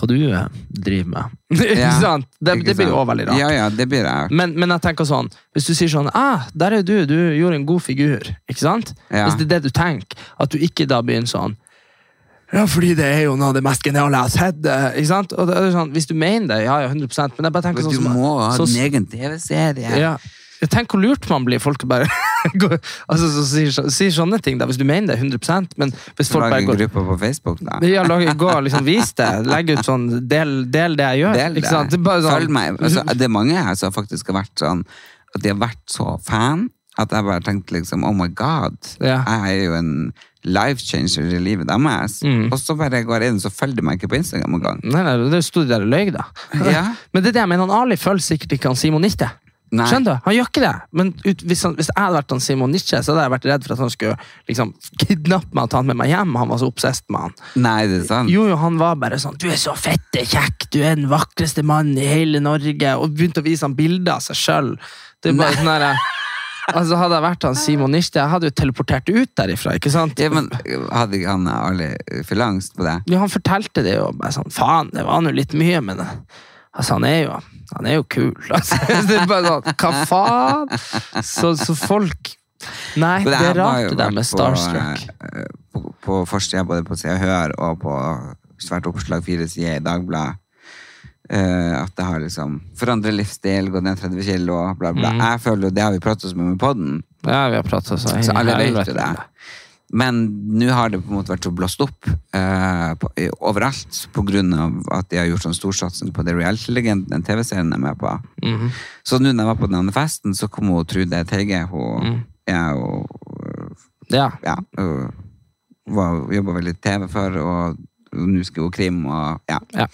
Speaker 1: hva du eh, driver med?
Speaker 2: Ja,
Speaker 1: sant? Det, det blir også veldig rart.
Speaker 2: Ja, ja, det blir rart.
Speaker 1: Men, men jeg tenker sånn, hvis du sier sånn ah, 'Der er du, du gjorde en god figur', ikke sant?
Speaker 2: Ja.
Speaker 1: Hvis det er det du tenker, at du ikke da begynner sånn ja, fordi det er jo noe av det mest geniale jeg har sett. eh, Ikke sant? Og det er sånn, hvis du mener det, ja, ja, 100% Men jeg bare tenker sånn
Speaker 2: du må ha
Speaker 1: sånn-
Speaker 2: din egen TV-serie.
Speaker 1: ja, Tenk hvor lurt man blir. Folk bare går, altså, så sier, sier sånne ting, da, hvis du mener det 100% men hvis folk
Speaker 2: Lag
Speaker 1: bare
Speaker 2: en gruppe på Facebook, da.
Speaker 1: ja, lag, gå liksom vis det. Legg ut sånn Del, del det jeg gjør.
Speaker 2: Del?
Speaker 1: Det er bare sånn,
Speaker 2: Følg meg. Altså, det er mange her som faktisk har vært sånn At de har vært så fan at jeg bare tenkte liksom Oh my god,
Speaker 1: Ja.
Speaker 2: jeg er jo en life changer i livet deres.
Speaker 1: Mm.
Speaker 2: Og så bare går jeg inn, så følger de meg ikke på Instagram engang.
Speaker 1: Nei, nei, det sto de der og løy, da.
Speaker 2: Ja.
Speaker 1: Men det er det jeg mener, han Ali følger sikkert ikke han Simon Nietzsche.
Speaker 2: Nei.
Speaker 1: Skjønner du? Han gjør ikke det. Men ut, hvis, han, hvis jeg hadde vært han Simon Nietzsche, så hadde jeg vært redd for at han skulle liksom, kidnappe meg og ta han med meg hjem. Han var så obsesst med han.
Speaker 2: Nei, det er sant.
Speaker 1: Jo, jo, han var bare sånn Du er så fette kjekk, du er den vakreste mannen i hele Norge. Og begynte å vise han bilder av seg sjøl. Sånn Altså, hadde jeg vært han Simon Nietzsche, jeg hadde jo teleportert ut derifra. ikke sant?
Speaker 2: Ja, men hadde ikke han Ali forlangst på det?
Speaker 1: Ja, han fortalte det jo. Bare sånn, Faen, det var nå litt mye, men altså, han er jo, han er jo kul. Altså, det er bare sånn, Hva faen? Så, så folk Nei, det er rart det der med starstruck.
Speaker 2: På, eh, på, på forsida både på Se og Hør og på svært oppslag fire sider i Dagbladet. Uh, at det har liksom forandret livsstil, gått ned 30 kilo, bla, bla.
Speaker 1: Mm.
Speaker 2: Jeg føler jo det har vi pratet om med podden,
Speaker 1: Ja, vi har pratet så
Speaker 2: så alle vet jo det. Men nå har det på en måte vært så blåst opp eh, på, overalt av at de har gjort sånn storsatsing på The Reality-legenden, den TV-serien jeg er med på.
Speaker 1: Mhm.
Speaker 2: Så nå når jeg var på denne festen, så kom hun Trude Teige, hun
Speaker 1: Mm.
Speaker 2: er jo
Speaker 1: Ja.
Speaker 2: ja, var, jobba vel i TV før, og nå skal hun krim, og ja.
Speaker 1: Ja.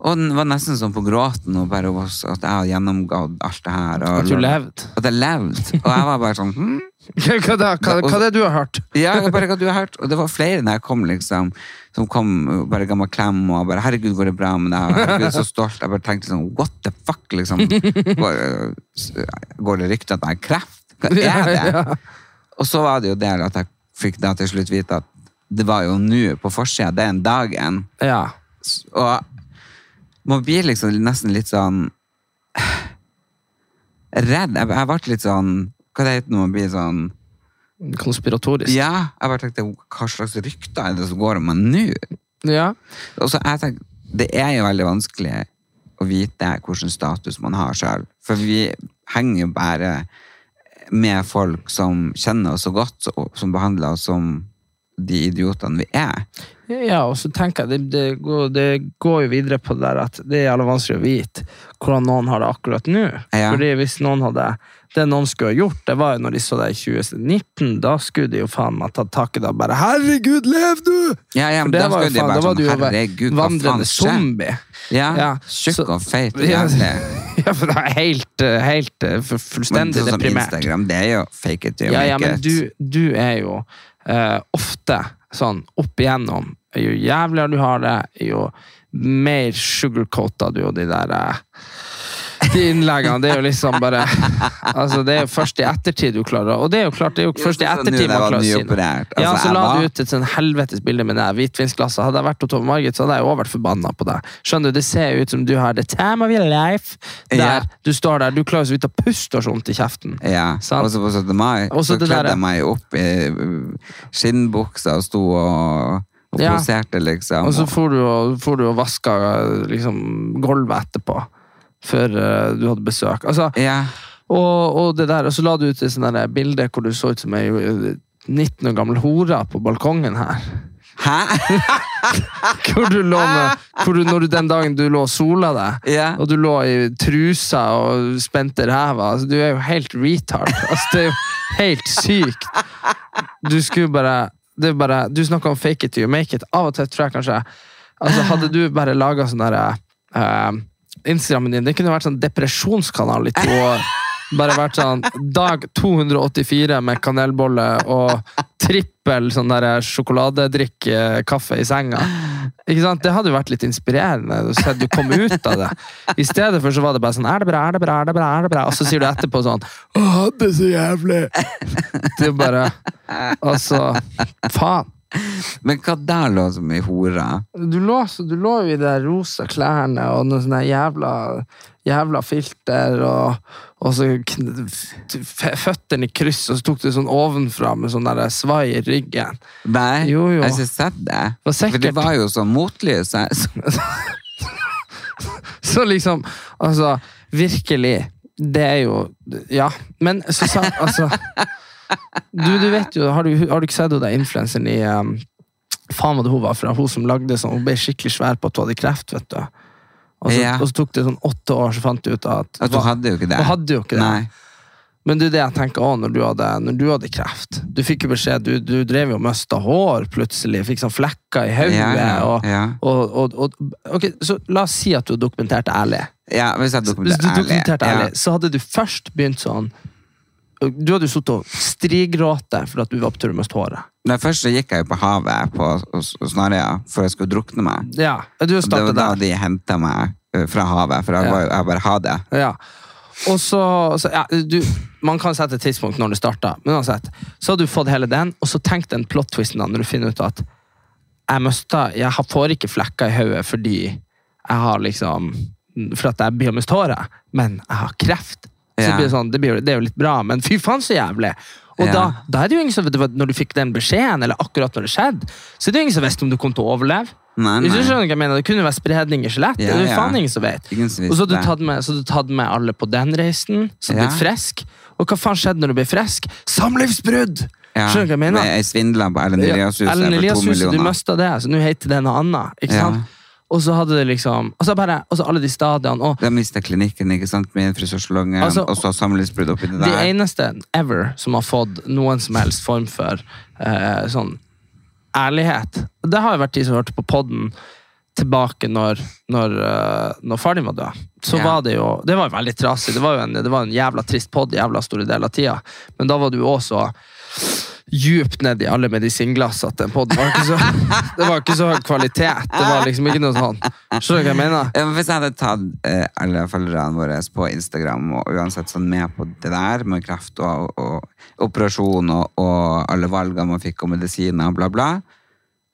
Speaker 2: Og den var nesten sånn på gråten, og bare at jeg har gjennomgått alt det her. Og,
Speaker 1: At du levde.
Speaker 2: At jeg levde. Og jeg var bare sånn hm?
Speaker 1: Hva, da, hva, hva er det du har hørt?
Speaker 2: Ja, bare hva du har hørt. Og det var flere når jeg kom, liksom, som kom bare ga meg klem, og bare 'herregud, går det bra med deg?' Herregud, så stolt. Jeg bare tenkte sånn 'what the fuck', liksom. Går, går det rykter at jeg har kreft? Hva er det? Og så var det jo det at jeg fikk da til slutt vite at det var jo nå på forsida den dagen.
Speaker 1: Ja.
Speaker 2: Og man blir liksom nesten litt sånn redd. Jeg, jeg ble litt sånn Hva det heter nå, blir sånn
Speaker 1: Konspiratorisk.
Speaker 2: Ja, jeg bare tenkte hva slags rykter er det som går om meg nå?
Speaker 1: Ja.
Speaker 2: Og så jeg tenkte, Det er jo veldig vanskelig å vite hvilken status man har sjøl. For vi henger jo bare med folk som kjenner oss så godt, og som behandler oss som de idiotene vi er.
Speaker 1: Ja, og så tenker jeg, det, det, går, det går jo videre på det der at det er jævla vanskelig å vite hvordan noen har det akkurat nå.
Speaker 2: Ja.
Speaker 1: Fordi hvis noen hadde Det noen skulle ha gjort, det var jo når de så det i 2019, da skulle de jo faen meg tatt tak i det og bare 'Herregud, lev du!'
Speaker 2: Ja, ja, men
Speaker 1: det
Speaker 2: da skulle de bare sånn, herregud, hva faen
Speaker 1: vandrende
Speaker 2: skjer?
Speaker 1: zombie.
Speaker 2: Ja,
Speaker 1: Ja,
Speaker 2: tjukk
Speaker 1: så-
Speaker 2: og feit og
Speaker 1: Ja,
Speaker 2: jævlig.
Speaker 1: ja, for det er helt, eh, helt fullstendig fu-
Speaker 2: Men
Speaker 1: fullstendig
Speaker 2: sånn
Speaker 1: deprimert.
Speaker 2: Instagram, det er jo fake it till you
Speaker 1: Ja, ja,
Speaker 2: make
Speaker 1: men
Speaker 2: it.
Speaker 1: du, du er jo uh, ofte sånn opp igjennom. Jo jævligere du har det, jo mer sugarcoata du og de der eh, De innleggene. Det er jo liksom bare Altså, det er jo først i ettertid du klarer Og det er jo klart, det er jo først i
Speaker 2: sånn
Speaker 1: ettertid man klarer å si noe.
Speaker 2: nyoperert.
Speaker 1: Ja,
Speaker 2: Altså,
Speaker 1: så la du ut et sånn helvetes bilde med det hvitvinsglasset. Hadde jeg vært hos Tove Margit, så hadde jeg også vært forbanna på deg. Skjønner du, Det ser jo ut som du har the time of your life. Der,
Speaker 2: Ja.
Speaker 1: Du står der, du klarer så vidt å puste og sånt i kjeften.
Speaker 2: Ja, og så på 17. mai
Speaker 1: så
Speaker 2: så kledde jeg meg opp i uh, skinnbuksa og sto og, og
Speaker 1: Ja.
Speaker 2: poserte, liksom.
Speaker 1: Og så får du og, får du og vaska liksom, gulvet etterpå. Før eh, du hadde besøk. Altså,
Speaker 2: ja.
Speaker 1: og, og det der, og så la du ut et bilde hvor du så ut som ei eh, 19 år gammel hore på balkongen her.
Speaker 2: Hæ?
Speaker 1: Hvor du lå med, hvor du, når du den dagen du lå og sola deg,
Speaker 2: yeah.
Speaker 1: og du lå i trusa og spente ræva altså, Du er jo helt retard. Altså, det er jo helt sykt. Du skulle bare, det bare Du snakka om fake it you make it. Av og til tror jeg kanskje altså, Hadde du bare laga sånn derre eh, Instagrammen din Det kunne vært sånn depresjonskanal i to år. Bare vært sånn dag 284 med kanelbolle og trippel sånn der sjokoladedrikk eh, kaffe i senga. Ikke sant? Det hadde jo vært litt inspirerende Så du kom ut av det. I stedet for så var det bare sånn Er det bra, er det bra, er det bra? er det bra? Og så sier du etterpå sånn Å, det er så jævlig! Det er bare Altså, faen.
Speaker 2: Men hva der lå som ei hore?
Speaker 1: Du lå, du lå jo i de rosa klærne og noen sånne jævla, jævla filter, og, og så føttene i kryss, og så tok du sånn ovenfra med sånn der svai i ryggen.
Speaker 2: Nei,
Speaker 1: Jo, jo.
Speaker 2: jeg har ikke sett det. For det var jo sånn motlys. Så
Speaker 1: liksom, altså, virkelig. Det er jo Ja, men så sa Altså Du, du vet jo Har du, har du ikke sett den influenseren i um, Faen hva det hun var fra? Hun som lagde sånn Hun ble skikkelig svær på at hun hadde kreft, vet du. Og så,
Speaker 2: Ja.
Speaker 1: og så tok det sånn åtte år, så fant du ut at
Speaker 2: At hun hadde jo ikke det.
Speaker 1: Hun hadde jo ikke det.
Speaker 2: Nei.
Speaker 1: Men det er det jeg tenker òg, når du hadde, når du hadde kreft. Du fikk jo beskjed, du, du drev jo og mista hår plutselig, fikk sånn flekker i hodet.
Speaker 2: Ja, ja, ja.
Speaker 1: og, og, og, ok, så la oss si at du dokumenterte ærlig.
Speaker 2: Ja, hvis jeg
Speaker 1: Hvis
Speaker 2: dokumenterer
Speaker 1: du dokumenterte ærlig, så hadde du først begynt sånn Du hadde jo sittet og strigråte for at du var på tur med håret.
Speaker 2: Men først så gikk jeg jo på havet på Snarøya for jeg skulle drukne meg.
Speaker 1: Ja, du
Speaker 2: Det var da
Speaker 1: der.
Speaker 2: de henta meg eh, fra havet, for jeg,
Speaker 1: Ja.
Speaker 2: var, jeg bare ha det.
Speaker 1: Ja. Og så, så ja, du, Man kan sette et tidspunkt når det starta, men uansett. Så har du fått hele den, og så tenk den plot-twisten da, når du finner ut at jeg møste, Jeg får ikke flekker i hodet fordi jeg har liksom For at jeg blir mist håret, men jeg har kreft. Så
Speaker 2: blir
Speaker 1: det, sånn, det, blir, det er jo litt bra, men fy faen så jævlig! Og
Speaker 2: Ja.
Speaker 1: da, da er det jo ingen som vet Når du fikk den beskjeden, eller akkurat når det skjedde, så er det jo ingen som visste om du kom til å overleve.
Speaker 2: Nei,
Speaker 1: Hvis du
Speaker 2: nei.
Speaker 1: skjønner hva jeg mener, Det kunne være spredning i skjelettet.
Speaker 2: Ja,
Speaker 1: det er jo
Speaker 2: ja.
Speaker 1: faen ingen som vet.
Speaker 2: Ingen som
Speaker 1: Og så hadde du tatt med, så har du tatt med alle på den reisen, så
Speaker 2: Ja.
Speaker 1: blitt frisk. Og hva faen skjedde når du ble frisk? Samlivsbrudd!
Speaker 2: Ja,
Speaker 1: Skjønner du hva jeg mener?
Speaker 2: Jeg svindla på
Speaker 1: Ellen
Speaker 2: Elias-huset
Speaker 1: Elias-huset, du mista det, så nå heter det noe annet. Ikke
Speaker 2: Ja.
Speaker 1: sant? Og så hadde det liksom Og så bare, og så alle de stadiene. Og
Speaker 2: De mista klinikken ikke sant, med frisørsalongen,
Speaker 1: Altså,
Speaker 2: og så samlivsbrudd oppi det
Speaker 1: de
Speaker 2: der.
Speaker 1: eneste ever som har fått noen som helst form for eh, sånn ærlighet Det har jo vært de som hørte på podden tilbake når, når, eh, når far din var død. Så
Speaker 2: Ja.
Speaker 1: var det jo Det var jo veldig trasig. Det var jo en, det var en jævla trist podd jævla store deler av tida. Men da var du også djupt ned i alle medisinglass at den poden var ikke så Det var ikke så høy kvalitet. Det var liksom ikke noe sånn Skjønner du hva jeg mener?
Speaker 2: Ja, men Hvis jeg hadde tatt eh, alle følgerne våre på Instagram og uansett sånn med på det der med kreft og, og operasjon og, og alle valgene man fikk og medisiner og bla, bla,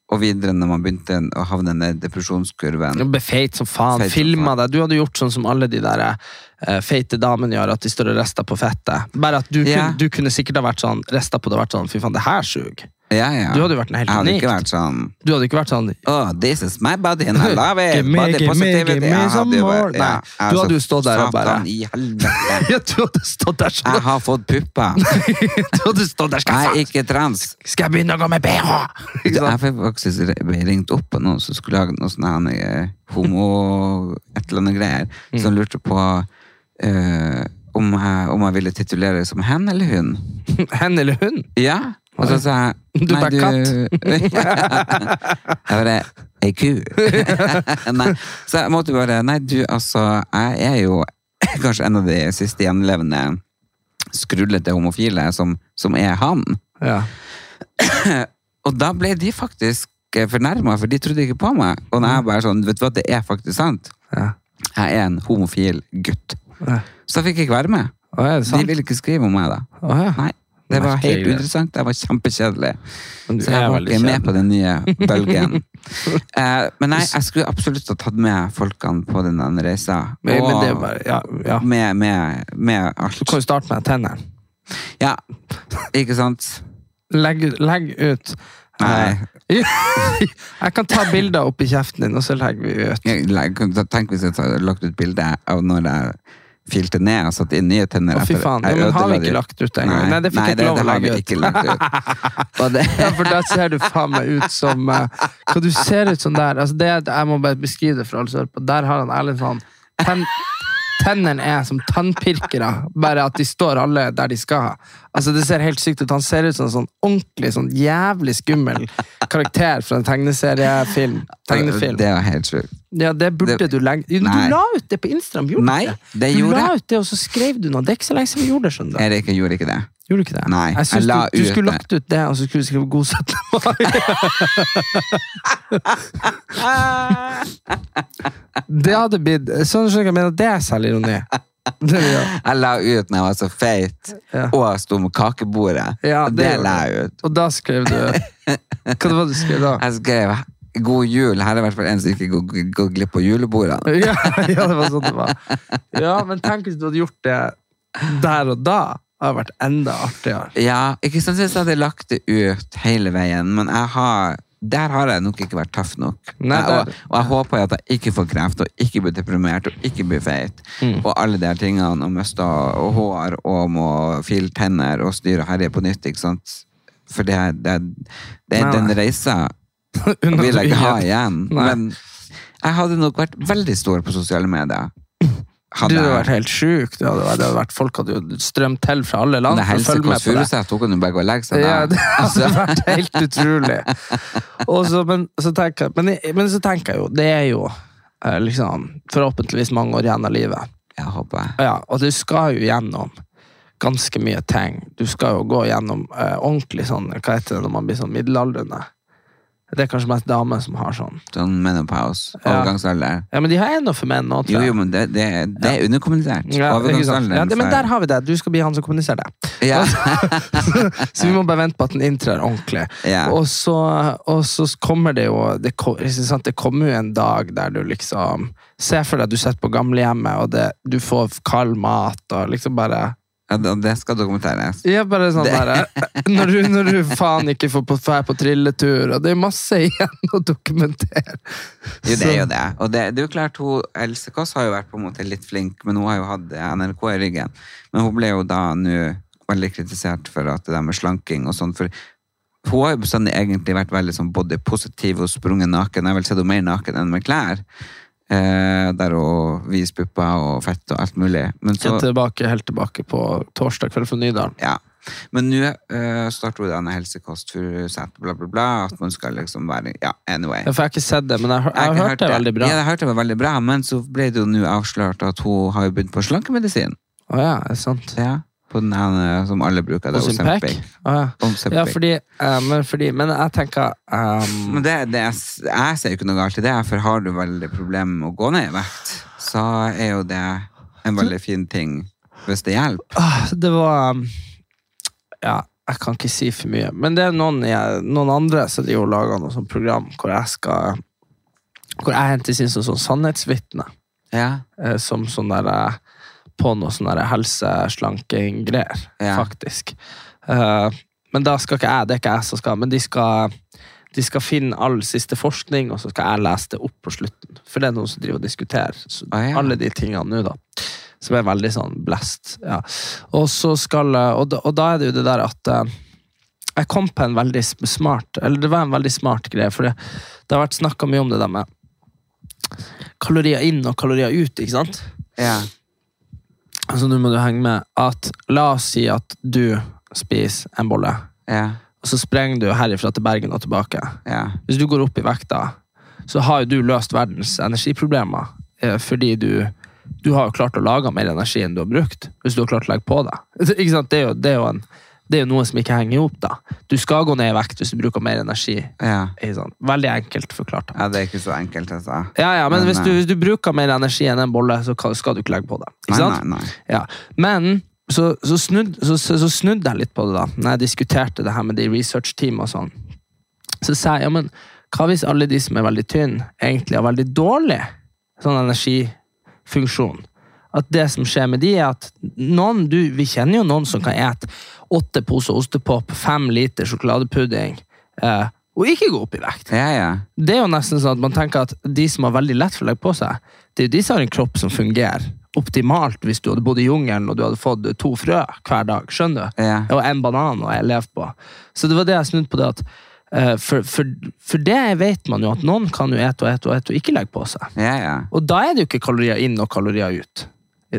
Speaker 2: og videre når man begynte å havne ned depresjonskurven
Speaker 1: Du ble feit som faen.
Speaker 2: Feit
Speaker 1: Filma deg. Du hadde gjort sånn som alle de der uh, feite damene gjør, at de står og rister på fettet. Bare at du,
Speaker 2: yeah.
Speaker 1: kunne, du kunne sikkert ha vært sånn rista på det og vært sånn Fy faen, det her suger.
Speaker 2: Ja, ja.
Speaker 1: Du hadde jo vært helt
Speaker 2: Jeg hadde ikke vært sånn
Speaker 1: Du hadde ikke vært sånn
Speaker 2: Oh, this is my body and I love it.
Speaker 1: Give me,
Speaker 2: Body
Speaker 1: give me,
Speaker 2: positivity.
Speaker 1: give me
Speaker 2: Jeg hadde jo vært- ja,
Speaker 1: Nei,
Speaker 2: jeg
Speaker 1: du hadde jo stått der og bare-
Speaker 2: Satan i helvete.
Speaker 1: Ja, du hadde stått der sånn.
Speaker 2: Jeg har fått pupper.
Speaker 1: Du hadde stått der skal
Speaker 2: Jeg er ikke trans.
Speaker 1: skal jeg begynne å gå med bh?
Speaker 2: Jeg fikk faktisk ringt opp av noen som skulle lage noe sånn homo et eller annet greier,
Speaker 1: Mm.
Speaker 2: som lurte på uh, om, jeg, om jeg ville titulere som hen eller hun.
Speaker 1: Hen eller hun?
Speaker 2: Ja. Og så sa jeg
Speaker 1: Du er bare
Speaker 2: jeg bare Ei ku. nei. Så jeg måtte bare Nei, du, altså, jeg er jo kanskje en av de siste gjenlevende skrullete homofile som, som er han.
Speaker 1: Ja.
Speaker 2: Og da ble de faktisk fornærma, for de trodde ikke på meg. Og når jeg bare sånn, vet du hva, det er faktisk sant.
Speaker 1: Ja.
Speaker 2: Jeg er en homofil gutt.
Speaker 1: Ja.
Speaker 2: Så da fikk jeg ikke være med.
Speaker 1: Å, er
Speaker 2: De ville ikke skrive om meg da.
Speaker 1: Å.
Speaker 2: Nei, det var helt
Speaker 1: interessant,
Speaker 2: uinteressant. Det var kjempekjedelig.
Speaker 1: Men
Speaker 2: Så jeg var ikke med på den nye bølgen. eh, men nei, jeg skulle absolutt ha tatt med folkene på den reisa.
Speaker 1: Men, men
Speaker 2: Og
Speaker 1: bare, ja, ja.
Speaker 2: med, med, med alt.
Speaker 1: Du kan jo starte med tennene.
Speaker 2: Ja, ikke sant?
Speaker 1: Legg, legg ut
Speaker 2: Nei.
Speaker 1: Eh, Jeg kan ta bilder oppi kjeften din, og så legger vi ut.
Speaker 2: Tenk hvis jeg hadde lagt ut bilde av når jeg filte ned og satt inn nye tenner.
Speaker 1: Å, fy faen. Ja, men har vi ikke lagt ut engang? Nei, det fikk jeg ikke lov å
Speaker 2: det har vi
Speaker 1: ut.
Speaker 2: lagt ut.
Speaker 1: Ja, for da ser du faen meg ut som uh, Hva du ser ut som der altså det, Jeg må bare beskrive det for alle på. Der har han Erlend sånn ten, Tennene er som tannpirkere, bare at de står alle der de skal. Altså Det ser helt sykt ut. Han ser ut som en sånn ordentlig, sånn jævlig skummel karakter fra en tegneseriefilm. Tegnefilm.
Speaker 2: det var helt sjukt.
Speaker 1: Ja, det burde
Speaker 2: det-
Speaker 1: du legge Du
Speaker 2: Nei.
Speaker 1: Du la ut det på Instagram, gjorde
Speaker 2: Nei,
Speaker 1: det? ikke?
Speaker 2: det
Speaker 1: du
Speaker 2: gjorde
Speaker 1: la ut det, og så skrev du noe. Det er ikke så lenge siden vi gjorde det. skjønner du.
Speaker 2: Erik jeg gjorde ikke det.
Speaker 1: Gjorde du ikke det?
Speaker 2: Nei,
Speaker 1: jeg
Speaker 2: jeg la
Speaker 1: du, du
Speaker 2: ut
Speaker 1: skulle lagt ut det, og så skulle du skrive 'God 17. mai'. det hadde blitt Sånn skjønner jeg, at det er selvironi. Det jeg.
Speaker 2: La ut når jeg var så feit,
Speaker 1: Ja.
Speaker 2: og sto med kakebordet.
Speaker 1: Ja, det
Speaker 2: det, la jeg ut.
Speaker 1: Og da skrev du Hva det var du skrev da?
Speaker 2: Jeg skrev 'God jul'. Her er i hvert fall en som ikke går, går glipp av julebordet.
Speaker 1: Ja, ja, det var sånn det var. Ja, men tenk hvis du hadde gjort det der og da. Det hadde vært enda artigere.
Speaker 2: Ja, ikke sant hvis jeg hadde lagt det ut hele veien, men jeg har der har jeg nok ikke vært tøff nok.
Speaker 1: Nei,
Speaker 2: og, og jeg håper at jeg ikke får kreft, og ikke blir deprimert, og ikke blir feit.
Speaker 1: Mm.
Speaker 2: Og alle de tingene, og miste hår, og må file tenner, og styre og herje på nytt, ikke sant? For det, det, det, den reisa vil jeg ikke ha igjen.
Speaker 1: Nei.
Speaker 2: Men jeg hadde nok vært veldig stor på sosiale medier. Hadde
Speaker 1: Du hadde vært helt sjuk. Det det hadde vært, folk hadde jo strømt til fra alle land
Speaker 2: det
Speaker 1: helse å med på det.
Speaker 2: Furuseth, hun bare gå og legge seg
Speaker 1: Ja, det hadde vært helt utrolig. Så, men, så jeg- men, men så tenker jeg jo, det er jo eh, liksom forhåpentligvis mange år igjen av livet.
Speaker 2: Jeg håper jeg.
Speaker 1: Ja, og du skal jo gjennom ganske mye ting. Du skal jo gå gjennom eh, ordentlig sånn, hva heter det når man blir sånn middelaldrende? Det er kanskje mest damer som har sånn.
Speaker 2: Sånn menopause,
Speaker 1: Ja.
Speaker 2: overgangsalder.
Speaker 1: Ja, men de har ennå for menn tror
Speaker 2: Jo, jo, men det, det, det er underkommunisert.
Speaker 1: Ja.
Speaker 2: Overgangsalderen.
Speaker 1: ja, det, men
Speaker 2: er-
Speaker 1: der har vi det. Du skal bli han som kommuniserer det.
Speaker 2: ja.
Speaker 1: så vi må bare vente på at den inntrer ordentlig.
Speaker 2: Ja.
Speaker 1: Og, så, og så kommer det jo det, sant? det kommer jo en dag der du liksom Se for deg at du sitter på gamlehjemmet, og det, du får kald mat, og liksom bare
Speaker 2: Ja, det- skal dokumenteres.
Speaker 1: Ja, bare sånn der, når, du, når du faen ikke får på, på trilletur, og det er masse igjen å dokumentere.
Speaker 2: Jo, det er jo det. Og det, det er jo klart, hun, Else Kåss har jo vært på en måte litt flink, men hun har jo hatt NRK i ryggen. Men hun ble jo da nå veldig kritisert for at det der med slanking og sånn, for hun har jo bestandig egentlig vært veldig sånn body positiv og sprunget naken. Jeg har vel sett henne mer naken enn med klær. Eh, der og vise pupper og fett og alt mulig. Men så,
Speaker 1: tilbake, helt tilbake på torsdag kveld fra Nydalen.
Speaker 2: ja. Men nå eh, starter hun denne helsekost Furuseth, bla, bla, bla. At man skal liksom være Ja, anyway.
Speaker 1: Ja, For jeg har ikke sett det, men jeg, har- jeg
Speaker 2: Jeg
Speaker 1: har hørt det veldig bra.
Speaker 2: Ja, jeg hørte det var veldig bra, men så ble det jo nå avslørt at hun har begynt på slankemedisin.
Speaker 1: Å ja, er sant?
Speaker 2: Ja. På den ene som alle bruker. Det
Speaker 1: Ozempic?
Speaker 2: Ozempic.
Speaker 1: Ja. Fordi, eh, men, fordi Men jeg tenker um,
Speaker 2: Men det, det jeg ser jo ikke noe galt i det, for har du veldig problemer med å gå ned i vekt, så er jo det en veldig fin ting hvis det hjelper.
Speaker 1: ah, Det var um, Ja, jeg kan ikke si for mye. Men det er noen, jeg, noen andre som driver og lager noe sånt program hvor jeg skal Hvor jeg hentes inn som sånn sannhetsvitne.
Speaker 2: Ja.
Speaker 1: eh, Som sånn der eh, På noe sånn helseslanking-greier,
Speaker 2: Ja.
Speaker 1: faktisk. Uh, Men da skal ikke jeg, det er ikke jeg som skal, men de skal de skal finne all siste forskning, og så skal jeg lese det opp på slutten. For det er noen som driver og diskuterer
Speaker 2: Ah, ja.
Speaker 1: alle de tingene nå, da. Som er veldig sånn blest. Ja. Og, så skal, og, da, og da er det jo det der at uh, jeg kom på en veldig smart Eller det var en veldig smart greie, for det, det har vært snakka mye om det der med kalorier inn og kalorier ut, ikke sant?
Speaker 2: ja.
Speaker 1: Altså Nå må du henge med at La oss si at du spiser en bolle,
Speaker 2: Ja.
Speaker 1: og så sprenger du herifra til Bergen og tilbake.
Speaker 2: Ja.
Speaker 1: Hvis du går opp i vekta, så har jo du løst verdens energiproblemer. eh, Fordi du, du har jo klart å lage mer energi enn du har brukt. Hvis du har klart å legge på deg. Ikke sant? Det, er jo, det, er jo en, det er jo noe som ikke henger hop. da. Du skal gå ned i vekt hvis du bruker mer energi.
Speaker 2: Ja.
Speaker 1: Veldig enkelt forklart. da.
Speaker 2: ja, det er ikke så enkelt, altså.
Speaker 1: Ja, ja, men,
Speaker 2: Men,
Speaker 1: hvis, du,
Speaker 2: eh,
Speaker 1: hvis du bruker mer energi enn en bolle, så skal du ikke legge på deg. Ikke
Speaker 2: Nei,
Speaker 1: sant?
Speaker 2: nei, nei.
Speaker 1: Ja, men så, så, snudd, så, så, så snudde jeg litt på det da, når jeg diskuterte det her med de research-team og sånn. Så sa jeg, ja, men hva hvis alle de som er veldig tynne, egentlig har veldig dårlig sånn energifunksjon? At det som skjer med de er at noen, du, vi kjenner jo noen som kan ete åtte poser ostepop, fem liter sjokoladepudding, eh, og ikke gå opp i vekt.
Speaker 2: Ja, ja.
Speaker 1: Det er jo nesten sånn at man tenker at de som har veldig lett for å legge på seg, det er jo de som har en kropp som fungerer optimalt hvis du hadde bodd i jungelen og du hadde fått to frø hver dag. Skjønner du?
Speaker 2: Ja.
Speaker 1: Og en banan og jeg levde på. Så det var det jeg snudde på det at eh, for, for, for det vet man jo at noen kan jo ete og ete og ete og ikke legge på seg.
Speaker 2: Ja, ja.
Speaker 1: Og da er det jo ikke kalorier inn og kalorier ut.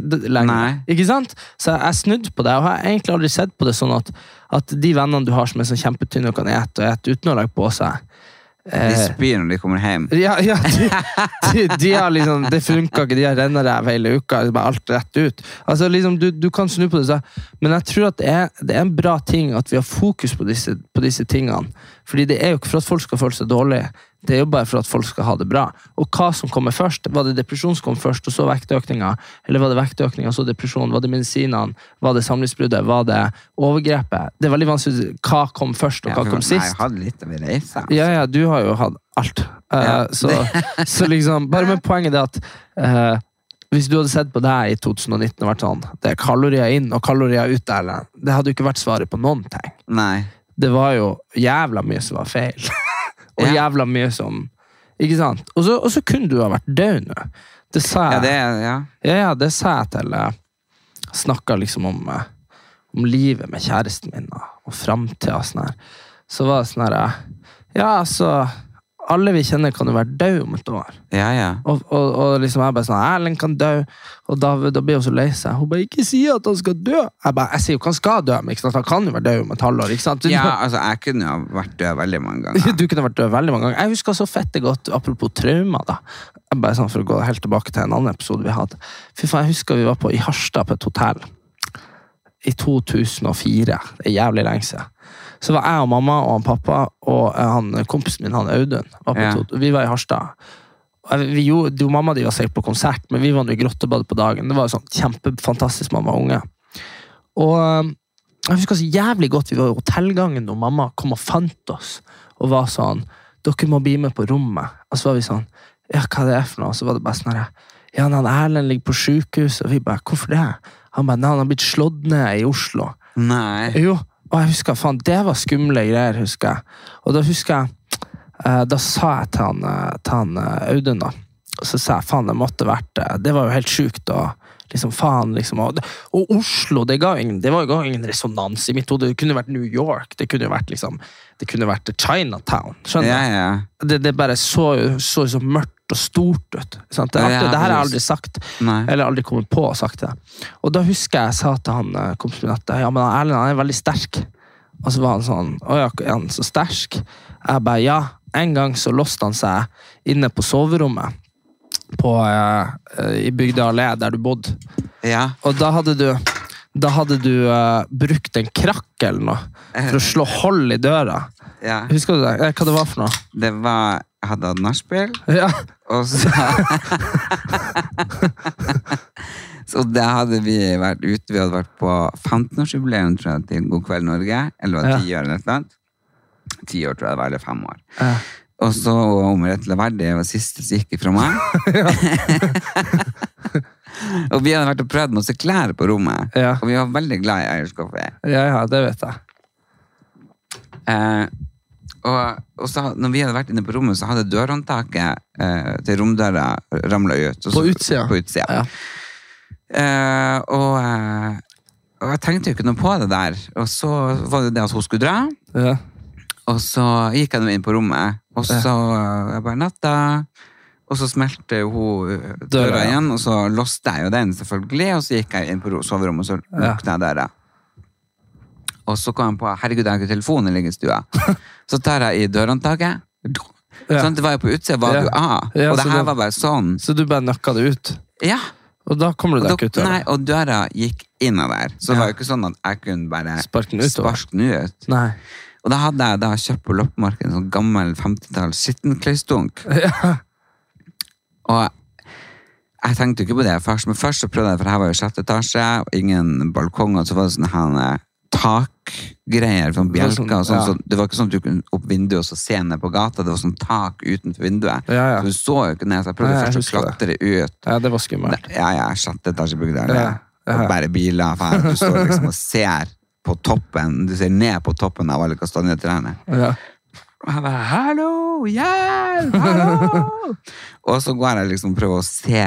Speaker 1: Lenger.
Speaker 2: Nei.
Speaker 1: Ikke sant? Så jeg, snudde på det, og har egentlig aldri sett på det sånn at, at de vennene du har som er så kjempetynne og kan ete og ete uten å legge på seg
Speaker 2: De
Speaker 1: eh,
Speaker 2: spyr når de kommer hjem.
Speaker 1: ja, ja de, de, de har liksom, det funka ikke, de har renneræv hele uka. bare Alt rett ut. Altså liksom, du, du kan snu på det, så- men jeg tror at det er, det er en bra ting at vi har fokus på disse, på disse tingene. Fordi det er jo ikke for at folk skal føle seg dårlig, det er jo bare for at folk skal ha det bra. Og hva som kommer først? Var det depresjon som kom først, og så vektøkninga? Eller var det vektøkninga, så depresjon? Var det medisinene? Var det samlivsbruddet? Var det overgrepet? Det er veldig vanskelig hva kom først, og hva kom sist.
Speaker 2: jeg hadde litt en reise.
Speaker 1: Ja, ja, du har jo hatt alt. Uh,
Speaker 2: Ja.
Speaker 1: så, så liksom, bare med poenget det at uh, hvis du hadde sett på deg i 2019 og vært sånn Det er kalorier inn og kalorier ut, Erlend. Det hadde jo ikke vært svaret på noen ting.
Speaker 2: Nei.
Speaker 1: Det var jo jævla mye som var feil. Og jævla mye som Ikke sant? Og så, kunne du ha vært død nå. Det sa
Speaker 2: Ja,
Speaker 1: jeg
Speaker 2: ja.
Speaker 1: ja, ja, det sa jeg til uh, Snakka liksom om, eh, om livet med kjæresten min og, og framtida og sånn her. Så var det sånn her eh, Ja, altså Alle vi kjenner, kan jo være døde om et år.
Speaker 2: ja, ja.
Speaker 1: Og, og, og liksom jeg bare sånn Erlend kan dø. Og da, da blir hun så lei seg. Hun bare 'Ikke si at han skal dø'. Jeg bare, jeg sier jo ikke han skal dø, men han kan jo være død om et halvår. ikke sant?
Speaker 2: Ja, altså, jeg kunne jo vært død veldig mange ganger.
Speaker 1: du kunne vært død veldig mange ganger. Jeg husker så fette godt, apropos traumer, da. Jeg bare sånn For å gå helt tilbake til en annen episode vi hadde. Fy faen, Jeg husker vi var på i Harstad på et hotell i 2004. Det er jævlig lenge siden. Så var jeg og mamma og han pappa og eh, han, kompisen min, han Audun,
Speaker 2: Ja.
Speaker 1: vi var i Harstad. Vi gjorde, du og mamma de var sikkert på konsert, men vi var i grottebadet på dagen. Det var sånn kjempefantastisk mamma og unge. Og eh, jeg husker så jævlig godt vi var i hotellgangen når mamma kom og fant oss og var sånn Dere må bli med på rommet. Og så var vi sånn Ja, hva det er for noe? Og så var det bare sånn Ja, han Erlend ligger på sjukehus, og vi bare Hvorfor det? Han bare Nei, han har blitt slått ned i Oslo.
Speaker 2: Nei.
Speaker 1: Jo, og jeg husker, faen, det var skumle greier, husker jeg. Og da husker jeg, eh, da sa jeg til han, eh, til han eh, Audun da, så sa jeg, faen, det måtte vært, det var jo helt sjukt, og liksom, faen, liksom, og, og Oslo, det ga ingen, det var jo ingen resonans i mitt hode, det kunne vært New York, det kunne jo vært liksom, det kunne vært Chinatown, skjønner du?
Speaker 2: Ja, ja.
Speaker 1: Det, det bare så så, så mørkt og stort ut. Sant? Det,
Speaker 2: Ja,
Speaker 1: det her har jeg aldri sagt.
Speaker 2: Nei.
Speaker 1: Eller aldri kommet på å sagt det. Og da husker jeg jeg sa til han eh, kompisen min at ja, men Erlend han er veldig sterk. Og så var han sånn Å ja, er han så sterk? Jeg bare ja. En gang så låste han seg inne på soverommet på, eh, eh, i Bygdøy allé, der du bodde.
Speaker 2: Ja.
Speaker 1: Og da hadde du da hadde du uh, brukt en krakk eller noe for å slå hold i døra.
Speaker 2: ja.
Speaker 1: Husker du det? Hva det var for noe?
Speaker 2: Det var hadde hatt nachspiel,
Speaker 1: Ja.
Speaker 2: og så Så da hadde vi vært ute. Vi hadde vært på 15-årsjubileum tror jeg, til God kveld Norge. Eller var det
Speaker 1: Ja.
Speaker 2: ti år eller noe sånt. Ti år, tror jeg det var, eller fem år.
Speaker 1: Ja.
Speaker 2: Og så om rett til verdig, det var siste som gikk fra meg. og vi hadde vært og prøvd masse klær på rommet.
Speaker 1: Ja.
Speaker 2: Og vi var veldig glad i Irish coffee.
Speaker 1: ja, ja, det vet jeg.
Speaker 2: Eh, og, og så, når vi hadde vært inne på rommet, så hadde dørhåndtaket eh, til romdøra ramla ut. Og
Speaker 1: På utsida?
Speaker 2: På utsida.
Speaker 1: Ja.
Speaker 2: Eh, og, eh, og jeg tenkte jo ikke noe på det der. Og så var det det at hun skulle dra.
Speaker 1: Ja.
Speaker 2: Og så gikk jeg nå inn på rommet, og så eh, jeg bare natta. Og så smelte hun eh, døra,
Speaker 1: Døra,
Speaker 2: igjen, og så låste jeg jo den, selvfølgelig. Og så gikk jeg inn på soverommet, og så lukta jeg døra. Og så kom jeg på herregud, jeg har ikke telefonen ligger i stua. Så tar jeg i dørhåndtaket.
Speaker 1: Ja.
Speaker 2: Sånn, det var jo på utsida, var
Speaker 1: ja.
Speaker 2: du av.
Speaker 1: Ja,
Speaker 2: og det her
Speaker 1: det-
Speaker 2: var bare sånn.
Speaker 1: Så du bare nøkka det ut?
Speaker 2: Ja.
Speaker 1: Og da kommer du deg ikke ut av
Speaker 2: nei, og døra gikk innover. Så det var jo ikke sånn at jeg kunne bare
Speaker 1: Sparke den ut.
Speaker 2: Spark den ut.
Speaker 1: Nei.
Speaker 2: Og da hadde jeg da kjøpt på loppemarkedet en sånn gammel 50-talls skittenkløysdunk.
Speaker 1: Ja.
Speaker 2: Og jeg tenkte jo ikke på det først, men først så prøvde jeg, for her var jo sjette etasje, ingen balkong, og så var det sånn her eh, takgreier, sånn
Speaker 1: var sånn,
Speaker 2: bjelker sånn,
Speaker 1: ja.
Speaker 2: så det var ikke sånn at du kunne opp vinduet og så se ned på gata, det var sånn tak utenfor vinduet.
Speaker 1: Ja, ja.
Speaker 2: Så du så jo ikke ned, så jeg prøvde først å
Speaker 1: klatre det.
Speaker 2: ut.
Speaker 1: ja, det var skummelt.
Speaker 2: Ja, ja, sjette etasje bygd der,
Speaker 1: Ja, ja.
Speaker 2: Og bare biler, for du står liksom og ser på toppen, du ser ned på toppen av alle kastanjetrærne.
Speaker 1: Ja.
Speaker 2: Og jeg bare, hallo, hjelp, hallo! og så går jeg liksom og prøver å se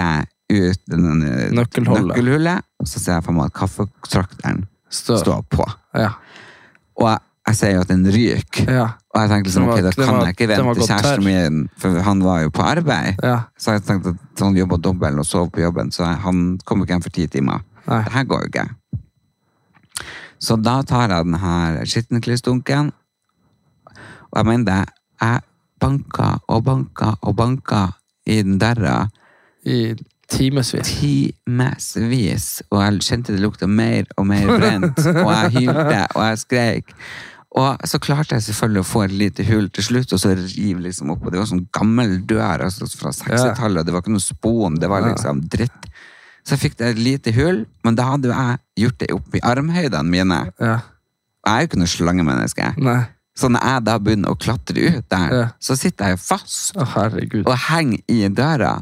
Speaker 2: ut eh,
Speaker 1: Nøkkelhullet.
Speaker 2: nøkkelhullet, og så ser jeg for meg at kaffetrakteren
Speaker 1: Stå.
Speaker 2: står på.
Speaker 1: Ja.
Speaker 2: Og jeg, jeg ser jo at den ryker.
Speaker 1: Ja.
Speaker 2: Og jeg tenkte liksom,
Speaker 1: var-
Speaker 2: ok, da kan
Speaker 1: var-
Speaker 2: jeg ikke vente
Speaker 1: til
Speaker 2: kjæresten min, for han var jo på arbeid.
Speaker 1: Ja.
Speaker 2: Så jeg tenkte at han jobba dobbelt og sov på jobben, så han kom ikke hjem for ti timer.
Speaker 1: Nei.
Speaker 2: Det her går jo ikke. Så da tar jeg den her skittenklissdunken, og jeg mener det, jeg banka og banka og banka i den døra
Speaker 1: I timevis.
Speaker 2: timevis, og jeg kjente det lukta mer og mer brent, og jeg hylte, og jeg skreik. Og så klarte jeg selvfølgelig å få et lite hull til slutt, og så rive liksom opp, og det var sånn gammel dør altså fra 60-tallet, det var ikke noe spon, det var liksom dritt. Så jeg fikk det et lite hull, men da hadde jeg gjort det opp i armhøydene mine.
Speaker 1: Ja.
Speaker 2: Og jeg er jo ikke noe slangemenneske.
Speaker 1: Nei.
Speaker 2: Så når jeg da begynner å klatre ut der,
Speaker 1: Ja.
Speaker 2: så sitter jeg fast
Speaker 1: oh,
Speaker 2: og henger i døra.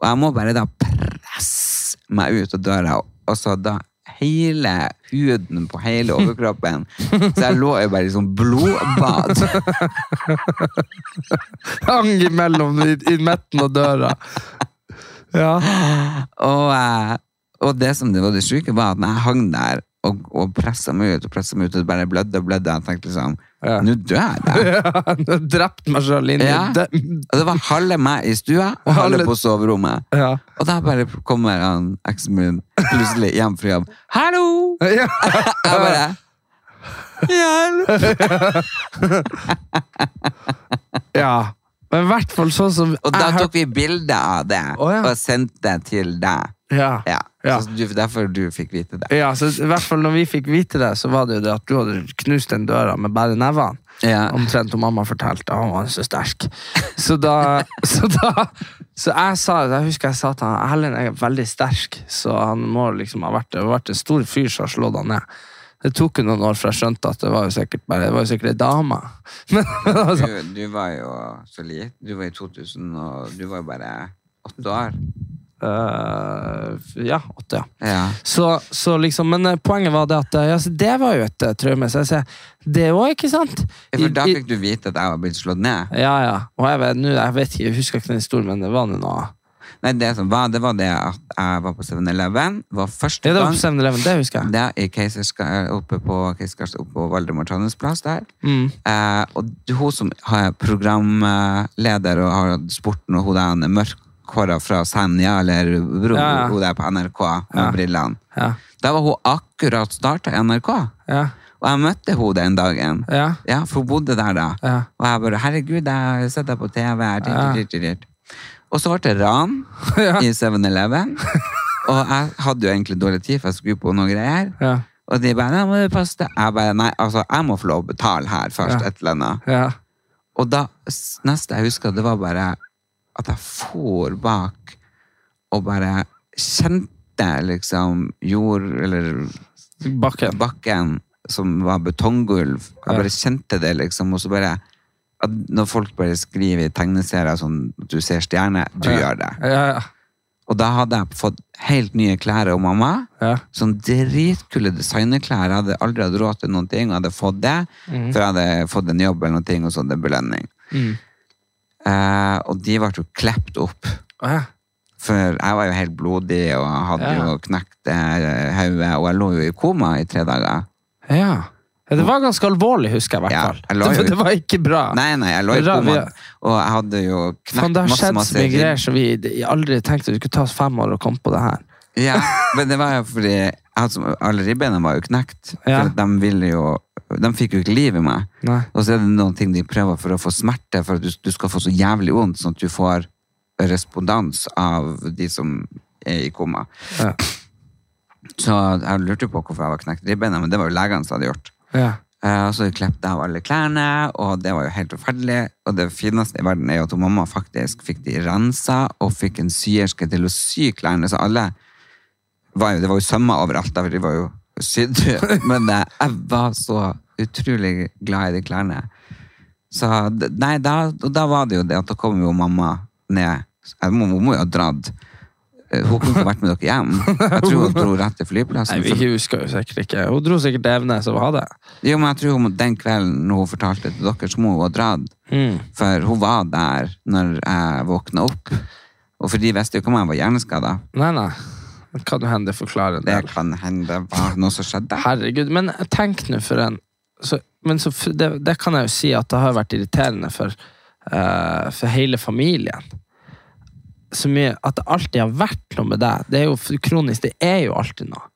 Speaker 2: Og jeg må bare da presse meg ut av døra, og så da hele huden på hele overkroppen. Så jeg lå jo bare i sånn blodbad.
Speaker 1: Hang imellom i, i midten av døra. Ja.
Speaker 2: Og, eh, og det som det var det syke, var at når jeg hang der og, og pressa meg ut, og presset meg ut, og bare blødde og blødde, jeg tenkte liksom
Speaker 1: Ja.
Speaker 2: Nå dør jeg.
Speaker 1: ja Drept meg sjøl inn i
Speaker 2: Ja.
Speaker 1: det.
Speaker 2: Det var halve meg i stua og halve
Speaker 1: Halve-
Speaker 2: på soverommet.
Speaker 1: Ja.
Speaker 2: Og da bare kommer han eksen min plutselig hjem fra jobb. 'Hallo!'
Speaker 1: Ja.
Speaker 2: Jeg bare Hjelp!
Speaker 1: ja. Men i hvert fall sånn som
Speaker 2: Og da tok vi bilde av det
Speaker 1: oh,
Speaker 2: og sendte det til deg.
Speaker 1: Ja.
Speaker 2: Ja.
Speaker 1: Ja.
Speaker 2: Du, derfor du fikk vite det.
Speaker 1: Ja, så i hvert fall når vi fikk vite det, så var det jo det at du hadde knust den døra med bare nevene.
Speaker 2: Ja.
Speaker 1: Omtrent, om mamma fortalte han var så sterk. Så da Så, da, så jeg sa Jeg husker jeg sa til han Erlend er veldig sterk, så han må liksom ha vært, vært en stor fyr som har slått han ned. Det tok jo noen år før jeg skjønte at det var jo sikkert bare Det var jo sikkert ei dame. Altså,
Speaker 2: Du, du var jo så liten. Du var i 2000, og du var jo bare åtte år.
Speaker 1: øh, ja, åtte, ja.
Speaker 2: Ja.
Speaker 1: Så, så liksom, men eh, poenget var det at eh, ja, det var jo et eh, traume. Så jeg sier, det òg, ikke sant?
Speaker 2: For da fikk du vite at jeg var blitt slått ned.
Speaker 1: Ja, ja. Og jeg vet, jeg vet ikke, jeg husker ikke den historien, men det var noe.
Speaker 2: Nei, det som var, det var det at jeg var på 7-Eleven. Var første
Speaker 1: Ja, det var på 7-Eleven, det husker jeg.
Speaker 2: det er i Keiserska, oppe på Keiserska, oppe på Valdemar Trondheims plass der.
Speaker 1: Mm.
Speaker 2: Eh, og hun som har programleder og har sporten, og hun der mørkhåra fra Senja, eller bro,
Speaker 1: Ja,
Speaker 2: hun der på NRK med
Speaker 1: Ja.
Speaker 2: brillene.
Speaker 1: Ja,
Speaker 2: Da var hun akkurat starta i NRK.
Speaker 1: ja,
Speaker 2: Og jeg møtte hun den dagen.
Speaker 1: ja.
Speaker 2: Ja, for hun bodde der da.
Speaker 1: Ja.
Speaker 2: Og jeg bare 'herregud, jeg har sett deg på TV'. her. Og så ble det ran i 7-Eleven. Og jeg hadde jo egentlig dårlig tid, for jeg skulle på noen greier.
Speaker 1: Ja,
Speaker 2: Og de bare 'nei, må du passe deg'. Jeg bare 'nei, altså, jeg må få lov å betale her først',
Speaker 1: Ja.
Speaker 2: et eller annet. Og da, neste jeg husker, det var bare at jeg for bak og bare kjente liksom jord, eller
Speaker 1: Bakken.
Speaker 2: bakken som var betonggulv. Jeg bare kjente det, liksom. Og så bare Når folk bare skriver i tegneserier sånn at du ser stjerner, du
Speaker 1: Ja.
Speaker 2: gjør det.
Speaker 1: Ja, ja.
Speaker 2: Og da hadde jeg fått helt nye klær av mamma.
Speaker 1: Ja.
Speaker 2: Sånn dritkule designerklær. Jeg hadde aldri hatt råd til noen ting, og hadde fått det. For jeg hadde fått en jobb eller noen ting, og så hadde jeg belønning.
Speaker 1: Mm.
Speaker 2: Eh, og de ble jo klept opp.
Speaker 1: Å, ja.
Speaker 2: For jeg var jo helt blodig, og hadde
Speaker 1: Ja.
Speaker 2: jo knekt eh, hodet, og jeg lå jo i koma i tre dager.
Speaker 1: ja. ja. Det var ganske alvorlig, husker jeg i hvert fall. Det, det var ikke bra.
Speaker 2: Nei, nei, jeg lå i koma,
Speaker 1: vi-
Speaker 2: og jeg hadde jo knekt
Speaker 1: det har
Speaker 2: masse,
Speaker 1: skjedd så
Speaker 2: masse
Speaker 1: mye greier som vi aldri tenkte det skulle ta oss fem år å komme på det her.
Speaker 2: Ja, men det var jo fordi altså, alle ribbeina var jo knekt.
Speaker 1: Ja.
Speaker 2: For de ville jo De fikk jo ikke liv i meg.
Speaker 1: Nei.
Speaker 2: Og så er det noen ting de prøver for å få smerte, for at du, du skal få så jævlig vondt, sånn at du får respondans av de som er i koma.
Speaker 1: Ja.
Speaker 2: Så jeg lurte på hvorfor jeg var knekt ribbeina, men det var jo legene som hadde gjort.
Speaker 1: Ja.
Speaker 2: Eh, Og så klippet jeg av alle klærne, og det var jo helt forferdelig. Og det fineste i verden er jo at mamma faktisk fikk de rensa, og fikk en syerske til å sy klærne. Så alle var jo, Det var jo sømmer overalt, de var jo sydd. Men eh, jeg var så utrolig glad i de klærne. Så nei, da, da var det jo det at da kom jo mamma ned. Hun må jo ha dratt. Eh, Hun kunne ikke vært med dere hjem. Jeg tror hun dro rett til flyplassen.
Speaker 1: Nei, vi husker jo sikkert ikke. Hun dro sikkert til Evenes og hadde.
Speaker 2: jo, men jeg tror hun, den kvelden når hun fortalte det til dere, så må hun ha dratt.
Speaker 1: Mm.
Speaker 2: For hun var der når jeg våkna opp. Og for de visste jo ikke om jeg var hjerneskada.
Speaker 1: Nei, nei. Det kan jo hende det forklarer en
Speaker 2: Det kan hende det var noe som skjedde.
Speaker 1: Herregud, men tenk nå for en så, Men så, det, det kan jeg jo si at det har vært irriterende for, uh, for hele familien. Så mye At det alltid har vært noe med deg. Det er jo kronisk, det er jo alltid noe.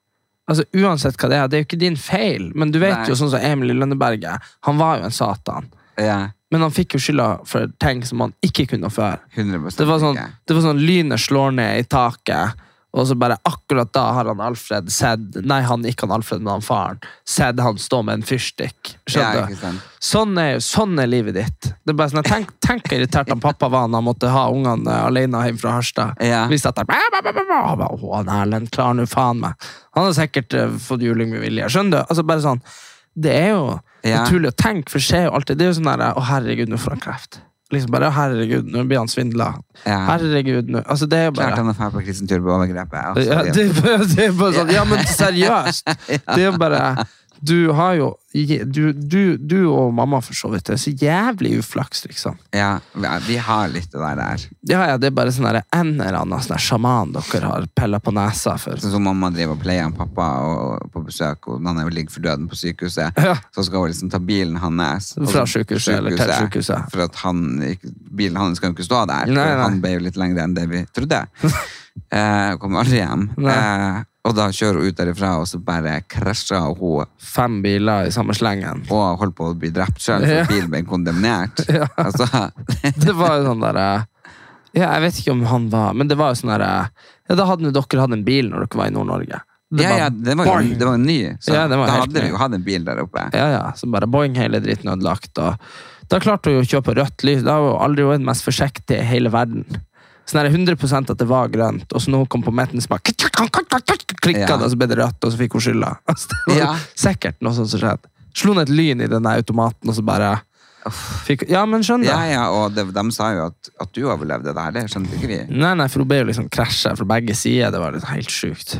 Speaker 1: Altså Uansett hva det er, det er jo ikke din feil. Men du vet
Speaker 2: Nei.
Speaker 1: jo sånn som Emil i Lønneberget. Han var jo en satan.
Speaker 2: Ja,
Speaker 1: Men han fikk jo skylda for ting som han ikke kunne før.
Speaker 2: 100
Speaker 1: Det var sånn, det var sånn lynet slår ned i taket, og så bare akkurat da har han Alfred sett Nei, han ikke han Alfred, men han faren. Sett han stå med en fyrstikk. Skjønner du? Sånn er, sånn er livet ditt. Det er bare sånn, Tenk, tenk irritert han pappa var han måtte ha ungene alene hjemme fra Harstad.
Speaker 2: Ja.
Speaker 1: Vi satt han, «Bæ, bæ, bæ, bæ, bæ». Han Erlend klarer nå faen meg. Han har sikkert uh, fått juling med vilje. Skjønner du? Altså bare sånn, Det er jo
Speaker 2: Ja.
Speaker 1: utrolig å tenke, for skjer jo alltid. Det er jo sånn der, Å, herregud, nå får han kreft. Liksom bare, herregud, nå blir han svindla.
Speaker 2: Ja.
Speaker 1: Herregud, nå. Altså, det er jo
Speaker 2: Klart
Speaker 1: bare
Speaker 2: han er ferdig på kristentur på overgrepet. Altså,
Speaker 1: ja, det, er bare- det er bare sånn, ja, men seriøst! Det er bare Du har jo du, du, du og mamma, for så vidt, det er så jævlig uflaks, liksom.
Speaker 2: ja, vi har litt det der der.
Speaker 1: Ja, ja, det er bare sånn en eller annen sånn sjaman dere har pella på nesa for.
Speaker 2: Sånn som mamma driver og pleier pappa og, på besøk, og han er jo ligger for døden på sykehuset.
Speaker 1: Ja.
Speaker 2: Så skal hun liksom ta bilen hans
Speaker 1: Fra
Speaker 2: sykehuset,
Speaker 1: sykehuset, eller til sykehuset.
Speaker 2: For at han, bilen hans skal jo ikke stå der.
Speaker 1: Nei, nei.
Speaker 2: Han ble jo litt lengre enn det vi trodde. eh, kom aldri hjem. Eh, og da kjører hun ut derifra, og så bare krasjer hun
Speaker 1: Fem biler i samme slengen.
Speaker 2: og holdt på å bli drept sjøl, for
Speaker 1: Ja.
Speaker 2: bilen ble kondemnert.
Speaker 1: Ja.
Speaker 2: Altså,
Speaker 1: Det var jo sånn der eh, Ja, jeg vet ikke om han var Men det var jo sånn der eh, Ja, da hadde dere hatt en bil når dere var i Nord-Norge.
Speaker 2: Ja, ja, det var jo det var ny. Så
Speaker 1: Ja, det var
Speaker 2: da hadde vi jo hatt en bil der oppe.
Speaker 1: Ja, ja, så bare boing, hele dritten ødelagt. Og da klarte hun jo å kjøre på rødt lys. Da var hun aldri vært mest forsiktig i hele verden. Sånn er det 100 at det var grønt, og så når hun kom på midten, så bare klikka
Speaker 2: Ja.
Speaker 1: det, og så ble det rødt, og så fikk hun skylda. Altså, det var
Speaker 2: Ja.
Speaker 1: sikkert noe sånt som skjedde. Slo ned et lyn i den automaten, og så bare fikk Ja, men skjønner
Speaker 2: Ja, ja, og det, de sa jo at, at du overlevde det her, det skjønte ikke vi.
Speaker 1: Nei, nei, for hun ble jo liksom krasja fra begge sider. Det var litt helt sjukt.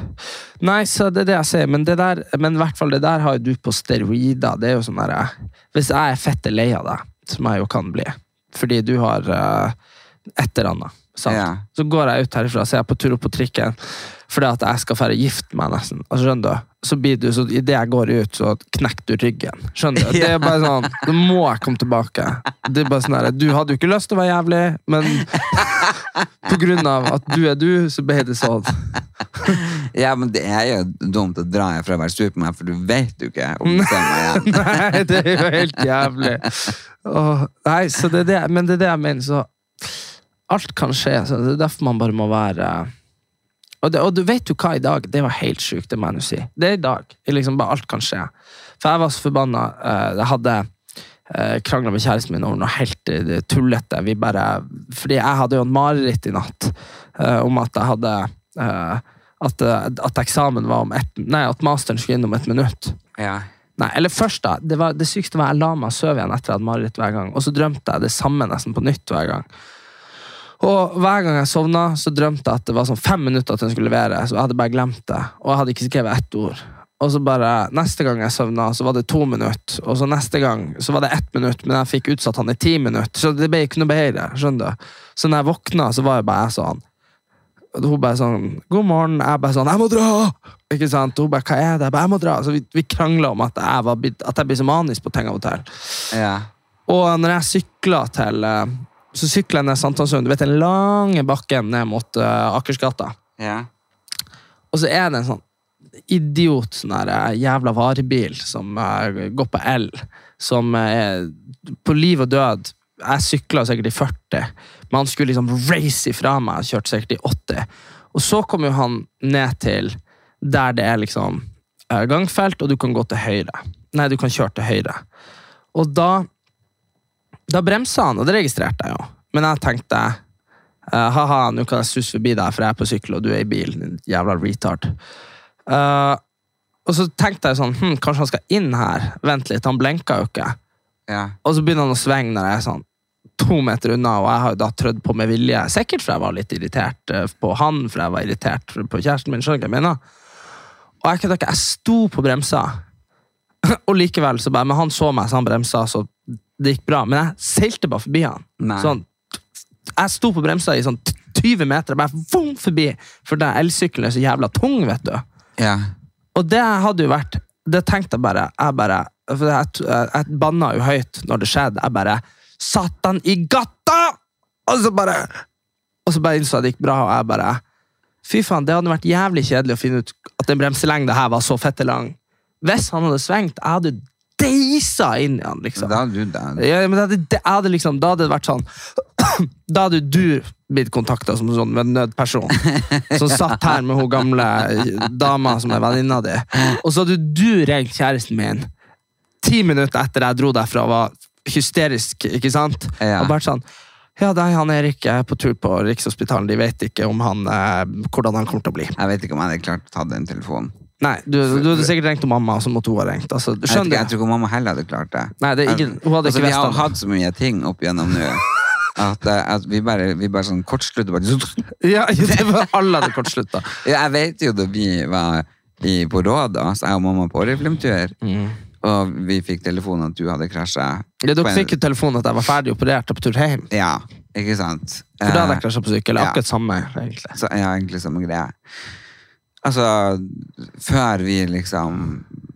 Speaker 1: Nei, så det er det jeg sier. Men det der, men i hvert fall det der har jo du på steroider. Det er jo sånn der, Hvis jeg er fette lei av deg, som jeg jo kan bli, fordi du har uh, et eller annet?
Speaker 2: Ja.
Speaker 1: så går jeg ut herifra, så er jeg på tur opp på trikken fordi at jeg skal fære gifte meg, nesten. Altså, skjønner du? Så blir du, så idet jeg går ut, så knekker du ryggen. Skjønner du? Det er bare sånn, Nå må jeg komme tilbake. Det er bare sånn her, Du hadde jo ikke lyst til å være jævlig, men på grunn av at du er du, så ble det sånn.
Speaker 2: Ja, men det er jo dumt å dra herfra og være sur på meg, for du vet jo ikke om du ser meg igjen.
Speaker 1: Nei, det er jo helt jævlig. Åh, nei, så det er det, men det er det jeg mener, så Alt kan skje, så det er derfor man bare må være og, det, og du vet jo hva i dag? Det var helt sjukt, det må jeg nå si. Det er i dag. Det er liksom bare Alt kan skje. For jeg var så forbanna. eh, Jeg hadde uh, krangla med kjæresten min over noe helt eh, tullete. Vi bare, fordi jeg hadde jo en mareritt i natt eh, om at jeg hadde eh, at, eh, at eksamen var om ett Nei, at masteren skulle inn om et minutt.
Speaker 2: Ja.
Speaker 1: Nei, eller først da, det, var, det sykeste var jeg la meg sov igjen etter at jeg hadde mareritt hver gang, og så drømte jeg det samme nesten på nytt hver gang. Og hver gang jeg sovna, så drømte jeg at det var sånn fem minutter til den skulle levere, så jeg hadde bare glemt det, og jeg hadde ikke skrevet ett ord. Og så bare, neste gang jeg sovna, så var det to minutter, og så neste gang så var det ett minutt, men jeg fikk utsatt han i ti minutter, så det ble ikke noe bedre, skjønner du? Så når jeg våkna, så var jeg bare sånn, og hun bare sånn 'God morgen.' Jeg bare sånn 'Jeg må dra!' Ikke sant? Og hun bare 'Hva er det?' Jeg bare 'Jeg må dra'. Så vi, vi krangla om at jeg, var, at jeg blir så manisk på ting av og til.
Speaker 2: Ja.
Speaker 1: Og når jeg sykla til eh, Så sykla jeg ned Sankthanshaugen. Du vet den lange bakken ned mot uh, Akersgata.
Speaker 2: Ja.
Speaker 1: Og så er det en sånn idiot, sånn der eh, jævla varebil som uh, går på L, som uh, er på liv og død. Jeg sykla sikkert i 40, men han skulle liksom race ifra meg. Jeg kjørte sikkert i 80. Og så kom jo han ned til der det er liksom gangfelt, og du kan gå til høyre. Nei, du kan kjøre til høyre. Og da da bremsa han, og det registrerte jeg jo. Men jeg tenkte eh, ha-ha, nå kan jeg susse forbi deg, for jeg er på sykkel, og du er i bil. din Jævla retard. Uh, og så tenkte jeg sånn hm, Kanskje han skal inn her? Vent litt, han blenka jo ikke.
Speaker 2: Ja.
Speaker 1: Og så begynner han å svinge når jeg er sånn to meter unna, og jeg har jo da trødd på med vilje. Sikkert for jeg var litt irritert eh, på han, for jeg var irritert på kjæresten min. skjønner jeg mener? Og jeg kødder ikke, jeg sto på bremsa, og likevel så bare Men han så meg, så han bremsa, så det gikk bra. Men jeg seilte bare forbi han. Sånn, jeg sto på bremsa i sånn 20 meter, bare vom forbi, for den elsykkelen er så jævla tung, vet du.
Speaker 2: Ja.
Speaker 1: Og det hadde jo vært Det tenkte jeg bare Jeg bare For jeg, jeg, jeg banna jo høyt når det skjedde. Jeg bare Satan i gata! Og så bare Og så bare innså jeg det gikk bra, og jeg bare Fy faen, det hadde vært jævlig kjedelig å finne ut at den bremselengda her var så fette lang. Hvis han hadde svengt, jeg hadde deisa inn i han, liksom.
Speaker 2: Da du det.
Speaker 1: Ja, men det hadde, det hadde liksom, da hadde det vært sånn Da hadde du blitt kontakta som sånn en nødperson. Som satt her med hun gamle dama som er venninna di. Og så hadde du ringt kjæresten min ti minutter etter jeg dro derfra og var hysterisk, ikke sant?
Speaker 2: Ja.
Speaker 1: Og bare sånn Ja, nei, han Erik er på tur på Rikshospitalet. De vet ikke om han, eh, hvordan han kommer til å bli.
Speaker 2: Jeg vet ikke om jeg hadde klart å ta den telefonen.
Speaker 1: Nei, du, du hadde sikkert ringt mamma, så måtte hun ha ringt. Altså,
Speaker 2: Jeg, vet ikke, jeg tror ikke mamma heller hadde klart det.
Speaker 1: Nei, det ikke, hun hadde
Speaker 2: altså,
Speaker 1: ikke
Speaker 2: vi har hatt så mye ting opp igjennom nå. At, eh, at vi bare, vi bare sånn kortslutter. Bare,
Speaker 1: Ja, det var alle hadde kortslutta.
Speaker 2: jeg vet jo da vi var i, på Råd, så jeg og mamma på oriflimtur, og vi fikk telefonen at du hadde krasja.
Speaker 1: Ja, dere fikk jo telefonen at jeg var ferdig operert og på tur hjem.
Speaker 2: Ja, ikke sant?
Speaker 1: For da hadde
Speaker 2: Eh,
Speaker 1: jeg krasja på sykkel.
Speaker 2: ja.
Speaker 1: Akkurat samme, egentlig.
Speaker 2: Så ja, egentlig samme greie. Altså, før vi liksom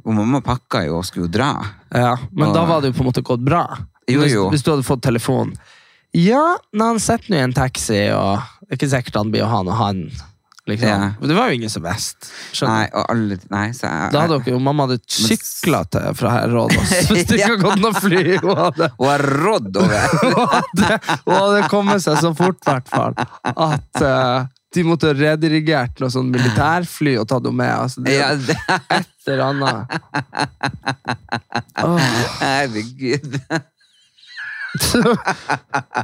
Speaker 2: Og mamma pakka jo og skulle jo dra.
Speaker 1: Ja, men
Speaker 2: Og-
Speaker 1: da var det jo på en måte gått bra.
Speaker 2: Jo, jo.
Speaker 1: hvis du hadde fått telefon. Ja, når han sitter nå i en taxi, og det er ikke sikkert han blir å ha noe han. Liksom.
Speaker 2: Ja.
Speaker 1: Men Det var jo ingen som visste.
Speaker 2: Nei, og alle Nei, så jeg,
Speaker 1: Da hadde dere jo mamma hadde sykla til fra her Rådås. Hvis det ikke hadde gått noe fly. Hun hadde,
Speaker 2: Hun har rådd over
Speaker 1: hun hadde, hun hadde kommet seg så fort, i hvert fall, at eh, de måtte ha redirigert noe sånn militærfly og tatt henne med. Altså, det,
Speaker 2: ja, det,
Speaker 1: Et eller annet. Oh.
Speaker 2: Herregud.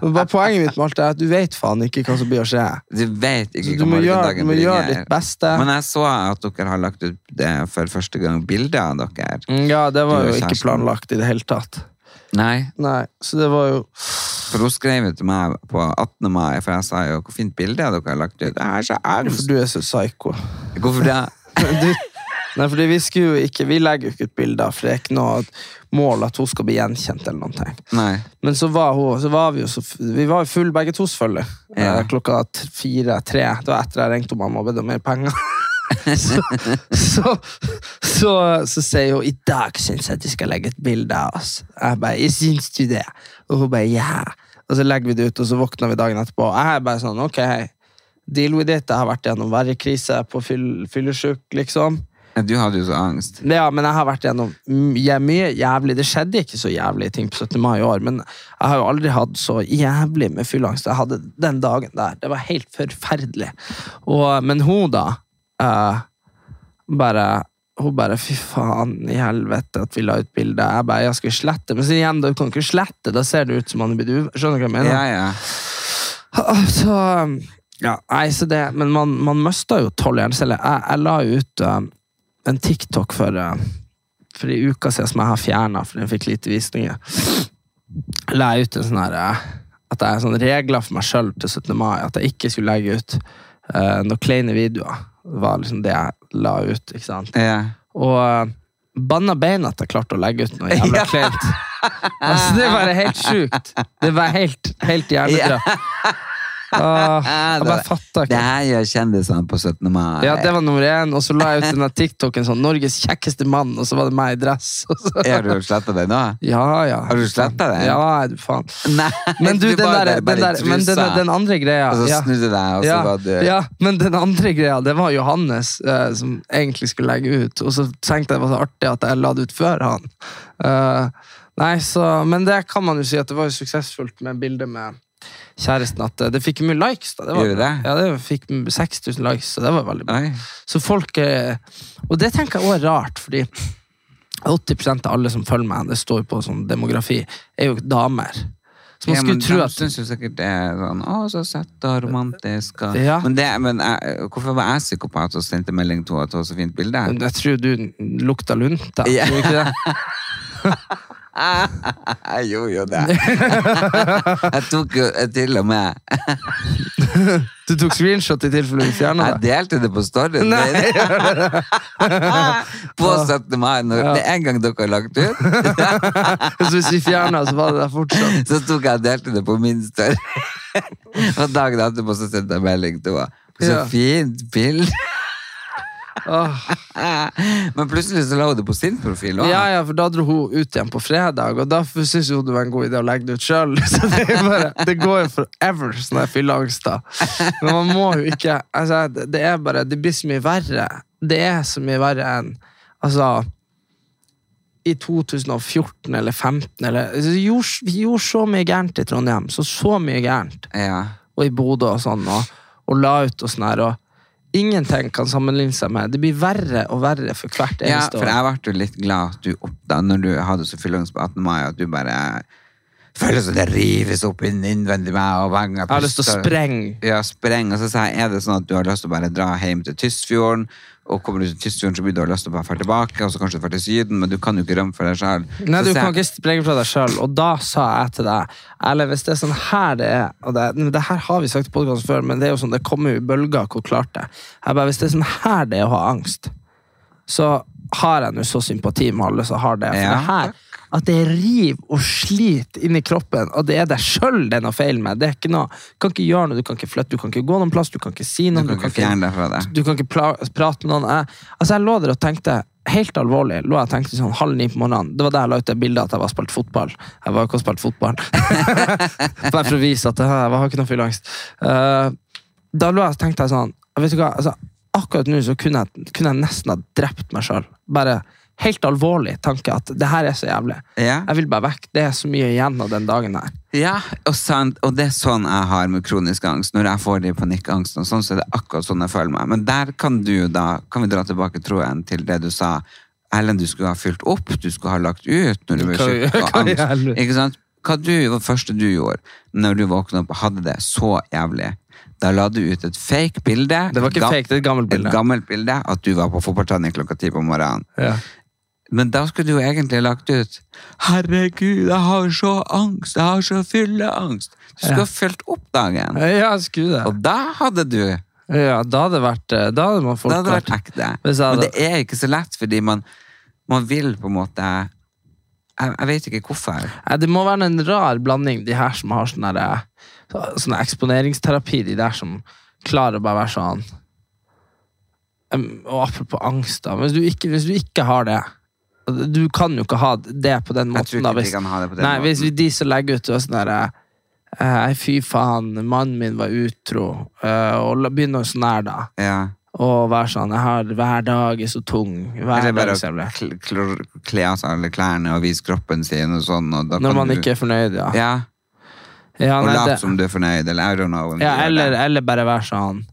Speaker 1: Bare Poenget mitt med alt er at du vet faen ikke hva som blir å skje.
Speaker 2: Du vet ikke
Speaker 1: du
Speaker 2: hva
Speaker 1: må gjøre,
Speaker 2: morgendagen
Speaker 1: du må gjøre ditt beste.
Speaker 2: Men jeg så at dere har lagt ut det for første gang bilde av dere.
Speaker 1: Mm, Ja, det var jo ikke planlagt i det hele tatt.
Speaker 2: Nei,
Speaker 1: Nei, så det var jo
Speaker 2: for hun skrev jo til meg på 18. mai, for jeg sa jo hvor fint bilde dere har lagt ut. Det er så
Speaker 1: For du er så psycho.
Speaker 2: Hvorfor det?
Speaker 1: Du, nei, fordi vi skulle jo ikke Vi legger jo ikke ut bilder, for det er ikke noe mål at hun skal bli gjenkjent. eller noen ting.
Speaker 2: Nei.
Speaker 1: Men så var, hun, så var vi jo så Vi var jo full begge to, selvfølgelig.
Speaker 2: Ja.
Speaker 1: Eh, Klokka fire-tre. Det var etter jeg ringte mamma og bedt om mer penger. Så, så, så, så sier hun i dag syns jeg de skal legge et bilde av oss. Jeg bare jeg syns du det? Og hun bare ja. Og så legger vi det ut, og så våkner vi dagen etterpå. Og jeg er bare sånn ok, deal with it. Jeg har vært gjennom verre krise på fyll, fyllesyk, liksom.
Speaker 2: Du hadde jo så angst.
Speaker 1: Ja, men jeg har vært gjennom mye jævlig Det skjedde ikke så jævlige ting på 17. mai i år, men jeg har jo aldri hatt så jævlig med fylleangst jeg hadde den dagen der. Det var helt forferdelig. Og, men hun, da eh, Bare hun bare 'fy faen i helvete at vi la ut bilde'. Jeg bare 'jeg skal slette'? Men så igjen, du kan ikke slette, da ser det ut som han er blitt uv... Skjønner du hva jeg mener?
Speaker 2: Ja, ja.
Speaker 1: Så ja, nei, så det, Men man, man mista jo tolv hjerneceller. Jeg, jeg la ut uh, en TikTok for, uh, for en uke siden som jeg har fjerna fordi den fikk lite visninger. La jeg ut en sånn her uh, At jeg har sånne regler for meg sjøl til 17. mai. At jeg ikke skulle legge ut uh, noen kleine videoer. Var liksom det jeg la ut. ikke sant?
Speaker 2: ja.
Speaker 1: Og uh, banna beina at jeg klarte å legge ut noe jævla kleint. Altså, det var helt sjukt. Det var helt, helt hjernedrømt. Åh, jeg bare fatta
Speaker 2: Det
Speaker 1: ikke.
Speaker 2: her gjør kjendisene på 17. mai.
Speaker 1: Ja, det var nummer én, og så la jeg ut denne TikToken sånn 'Norges kjekkeste mann', og så var det meg i dress. Og så,
Speaker 2: Har du sletta det nå?
Speaker 1: ja, ja.
Speaker 2: Har du sletta det?
Speaker 1: Ja, du faen.
Speaker 2: Nei,
Speaker 1: Men du, den,
Speaker 2: bare-
Speaker 1: der,
Speaker 2: bare
Speaker 1: den, der, men den,
Speaker 2: trusa,
Speaker 1: den andre greia
Speaker 2: Og så
Speaker 1: ja.
Speaker 2: snudde deg, og så var du
Speaker 1: ja, men den andre greia, det var Johannes eh, som egentlig skulle legge ut. Og så tenkte jeg det var så artig at jeg la det ut før han. Eh, nei, så, Men det kan man jo si at det var jo suksessfullt med bildet med kjæresten. At eh, det fikk mye likes. da. Det var,
Speaker 2: Gjorde det?
Speaker 1: Ja, det fikk 6000 likes, så det var veldig bra. Så folk eh, Og det tenker jeg også er rart, fordi 80% av alle som følger meg, det står på sånn demografi, er jo damer. Så man
Speaker 2: Ja,
Speaker 1: skulle
Speaker 2: men
Speaker 1: tro
Speaker 2: de
Speaker 1: at
Speaker 2: syns jo sikkert det er sånn Å, så søtt og romantisk. Og...
Speaker 1: Ja.
Speaker 2: Men, det, men jeg, hvorfor var jeg psykopat og sendte melding til henne at hun var så fint bilde?
Speaker 1: Jeg tror du lukta lunta.
Speaker 2: Ja.
Speaker 1: Tror du ikke det?
Speaker 2: Jeg gjorde jo det. jeg tok jo til og med
Speaker 1: Du tok screenshot i tilfelle du fjerna
Speaker 2: Jeg
Speaker 1: det?
Speaker 2: delte det på storyen.
Speaker 1: Nei.
Speaker 2: på 17. mai. Når,
Speaker 1: Ja.
Speaker 2: Det er en gang dere har lagt ut,
Speaker 1: Så hvis vi fjerna, så var det der fortsatt.
Speaker 2: så tok jeg og delte det på min story. og dagen etterpå så sendte jeg melding til henne. Så
Speaker 1: Ja.
Speaker 2: fint bilde.
Speaker 1: Åh.
Speaker 2: Men plutselig så la hun det på sin profil. også.
Speaker 1: Ja, ja, for da dro hun ut igjen på fredag, og da syntes hun det var en god idé å legge det ut sjøl. Så det, bare, det går jo forever, sånn sånne her da. Men man må jo ikke altså, det, det er bare Det blir så mye verre. Det er så mye verre enn Altså i 2014 eller 2015 eller, altså, vi, gjorde, vi gjorde så mye gærent i Trondheim. Så så mye gærent.
Speaker 2: Ja.
Speaker 1: Og i Bodø og sånn. Og, og la ut og sånn her. Og ingenting kan sammenligne seg med. Det blir verre og verre for hvert eneste Ja,
Speaker 2: for
Speaker 1: år.
Speaker 2: jeg ble jo litt glad at du oppdaget når du hadde så fylleangst på 18. mai, at du bare føler som det rives opp inn innvendig meg. Og gang
Speaker 1: Jeg har lyst til å sprenge.
Speaker 2: Ja, spreng. Og så sa jeg, er det sånn at du har lyst til å bare dra hjem til Tysfjorden, og kommer du til Tysfjorden, så blir du ha lyst til å bare dra tilbake, og så kanskje du drar til Syden, men du kan jo ikke rømme for deg sjøl.
Speaker 1: Nei, du kan ikke sprenge fra deg sjøl. Og da sa jeg til deg Eller hvis det er sånn her det er og det, det her har vi sagt i podkasten før, men det er jo sånn, det kommer jo i bølger hvor klart det. Jeg bare, Hvis det er sånn her det er å ha angst, så har jeg nå så sympati med alle som har det. For
Speaker 2: Ja,
Speaker 1: det her, at det river og sliter inni kroppen, og det er deg sjøl det er noe feil med. Det er ikke noe, Du kan ikke gjøre noe, du kan ikke flytte, du kan ikke gå noen plass, du kan ikke si
Speaker 2: Du
Speaker 1: noe.
Speaker 2: kan ikke fjerne deg fra det.
Speaker 1: Du kan ikke prate med noen. Jeg, altså jeg lå der og tenkte, helt alvorlig, lå jeg og tenkte sånn halv ni på morgenen. Det var der jeg la ut det bildet at jeg var spilt fotball. Jeg var ikke og spilt fotball. Bare for å vise at jeg har ikke noe fylleangst. Uh, da lå jeg og tenkte jeg sånn, vet du hva, altså, akkurat nå så kunne jeg, kunne jeg nesten ha drept meg selv. Bare helt alvorlig tanke at det her er så jævlig.
Speaker 2: Ja.
Speaker 1: Jeg vil bare vekk. Det er så mye igjen av den dagen her.
Speaker 2: Ja, og, sant, og det er sånn jeg har med kronisk angst. Når jeg får de panikkangsten, og sånn, så er det akkurat sånn jeg føler meg. Men der kan du da, kan vi dra tilbake troen til det du sa. Ellen, du skulle ha fylt opp, du skulle ha lagt ut når du ble syk av angst. Ikke sant? Hva du, var det første du gjorde når du våknet opp og hadde det så jævlig? Da la du ut et fake bilde.
Speaker 1: Det var ikke
Speaker 2: ga-
Speaker 1: fake, det er et gammelt bilde.
Speaker 2: Et gammelt bilde, at du var på fotballtrening klokka ti på morgenen.
Speaker 1: Ja.
Speaker 2: Men da skulle du jo egentlig lagt ut Herregud, jeg har så angst, jeg har så fylleangst. Du skulle ha fylt opp dagen.
Speaker 1: Ja, jeg skulle det.
Speaker 2: Og da hadde du
Speaker 1: Ja, da hadde vært eh, Da hadde man folk
Speaker 2: Da hadde det vært ekte. Men det er ikke så lett, fordi man, man vil på en måte jeg, jeg vet ikke hvorfor.
Speaker 1: Det må være en rar blanding, de her som har sånn så- sånn eksponeringsterapi, de der som klarer å bare være sånn Og apropos angst, da. Hvis du ikke, hvis du ikke har det Du kan jo ikke ha det på den måten.
Speaker 2: Jeg tror
Speaker 1: ikke da, hvis,
Speaker 2: vi kan ha det på den
Speaker 1: nei, hvis de som legger ut sånn der eh, Fy faen, mannen min var utro. eh, og begynner sånn her, da.
Speaker 2: Ja.
Speaker 1: Og være sånn jeg har, Hver dag er så tung. Hver
Speaker 2: Eller bare å kl- kl- kle av seg alle klærne og vise kroppen sin og sånn. Og
Speaker 1: Når
Speaker 2: kan
Speaker 1: man
Speaker 2: du,
Speaker 1: ikke er fornøyd, ja.
Speaker 2: Ja,
Speaker 1: ja
Speaker 2: og
Speaker 1: nei,
Speaker 2: late
Speaker 1: det-
Speaker 2: som du er fornøyd, eller I don't know.
Speaker 1: Ja, eller, eller bare være sånn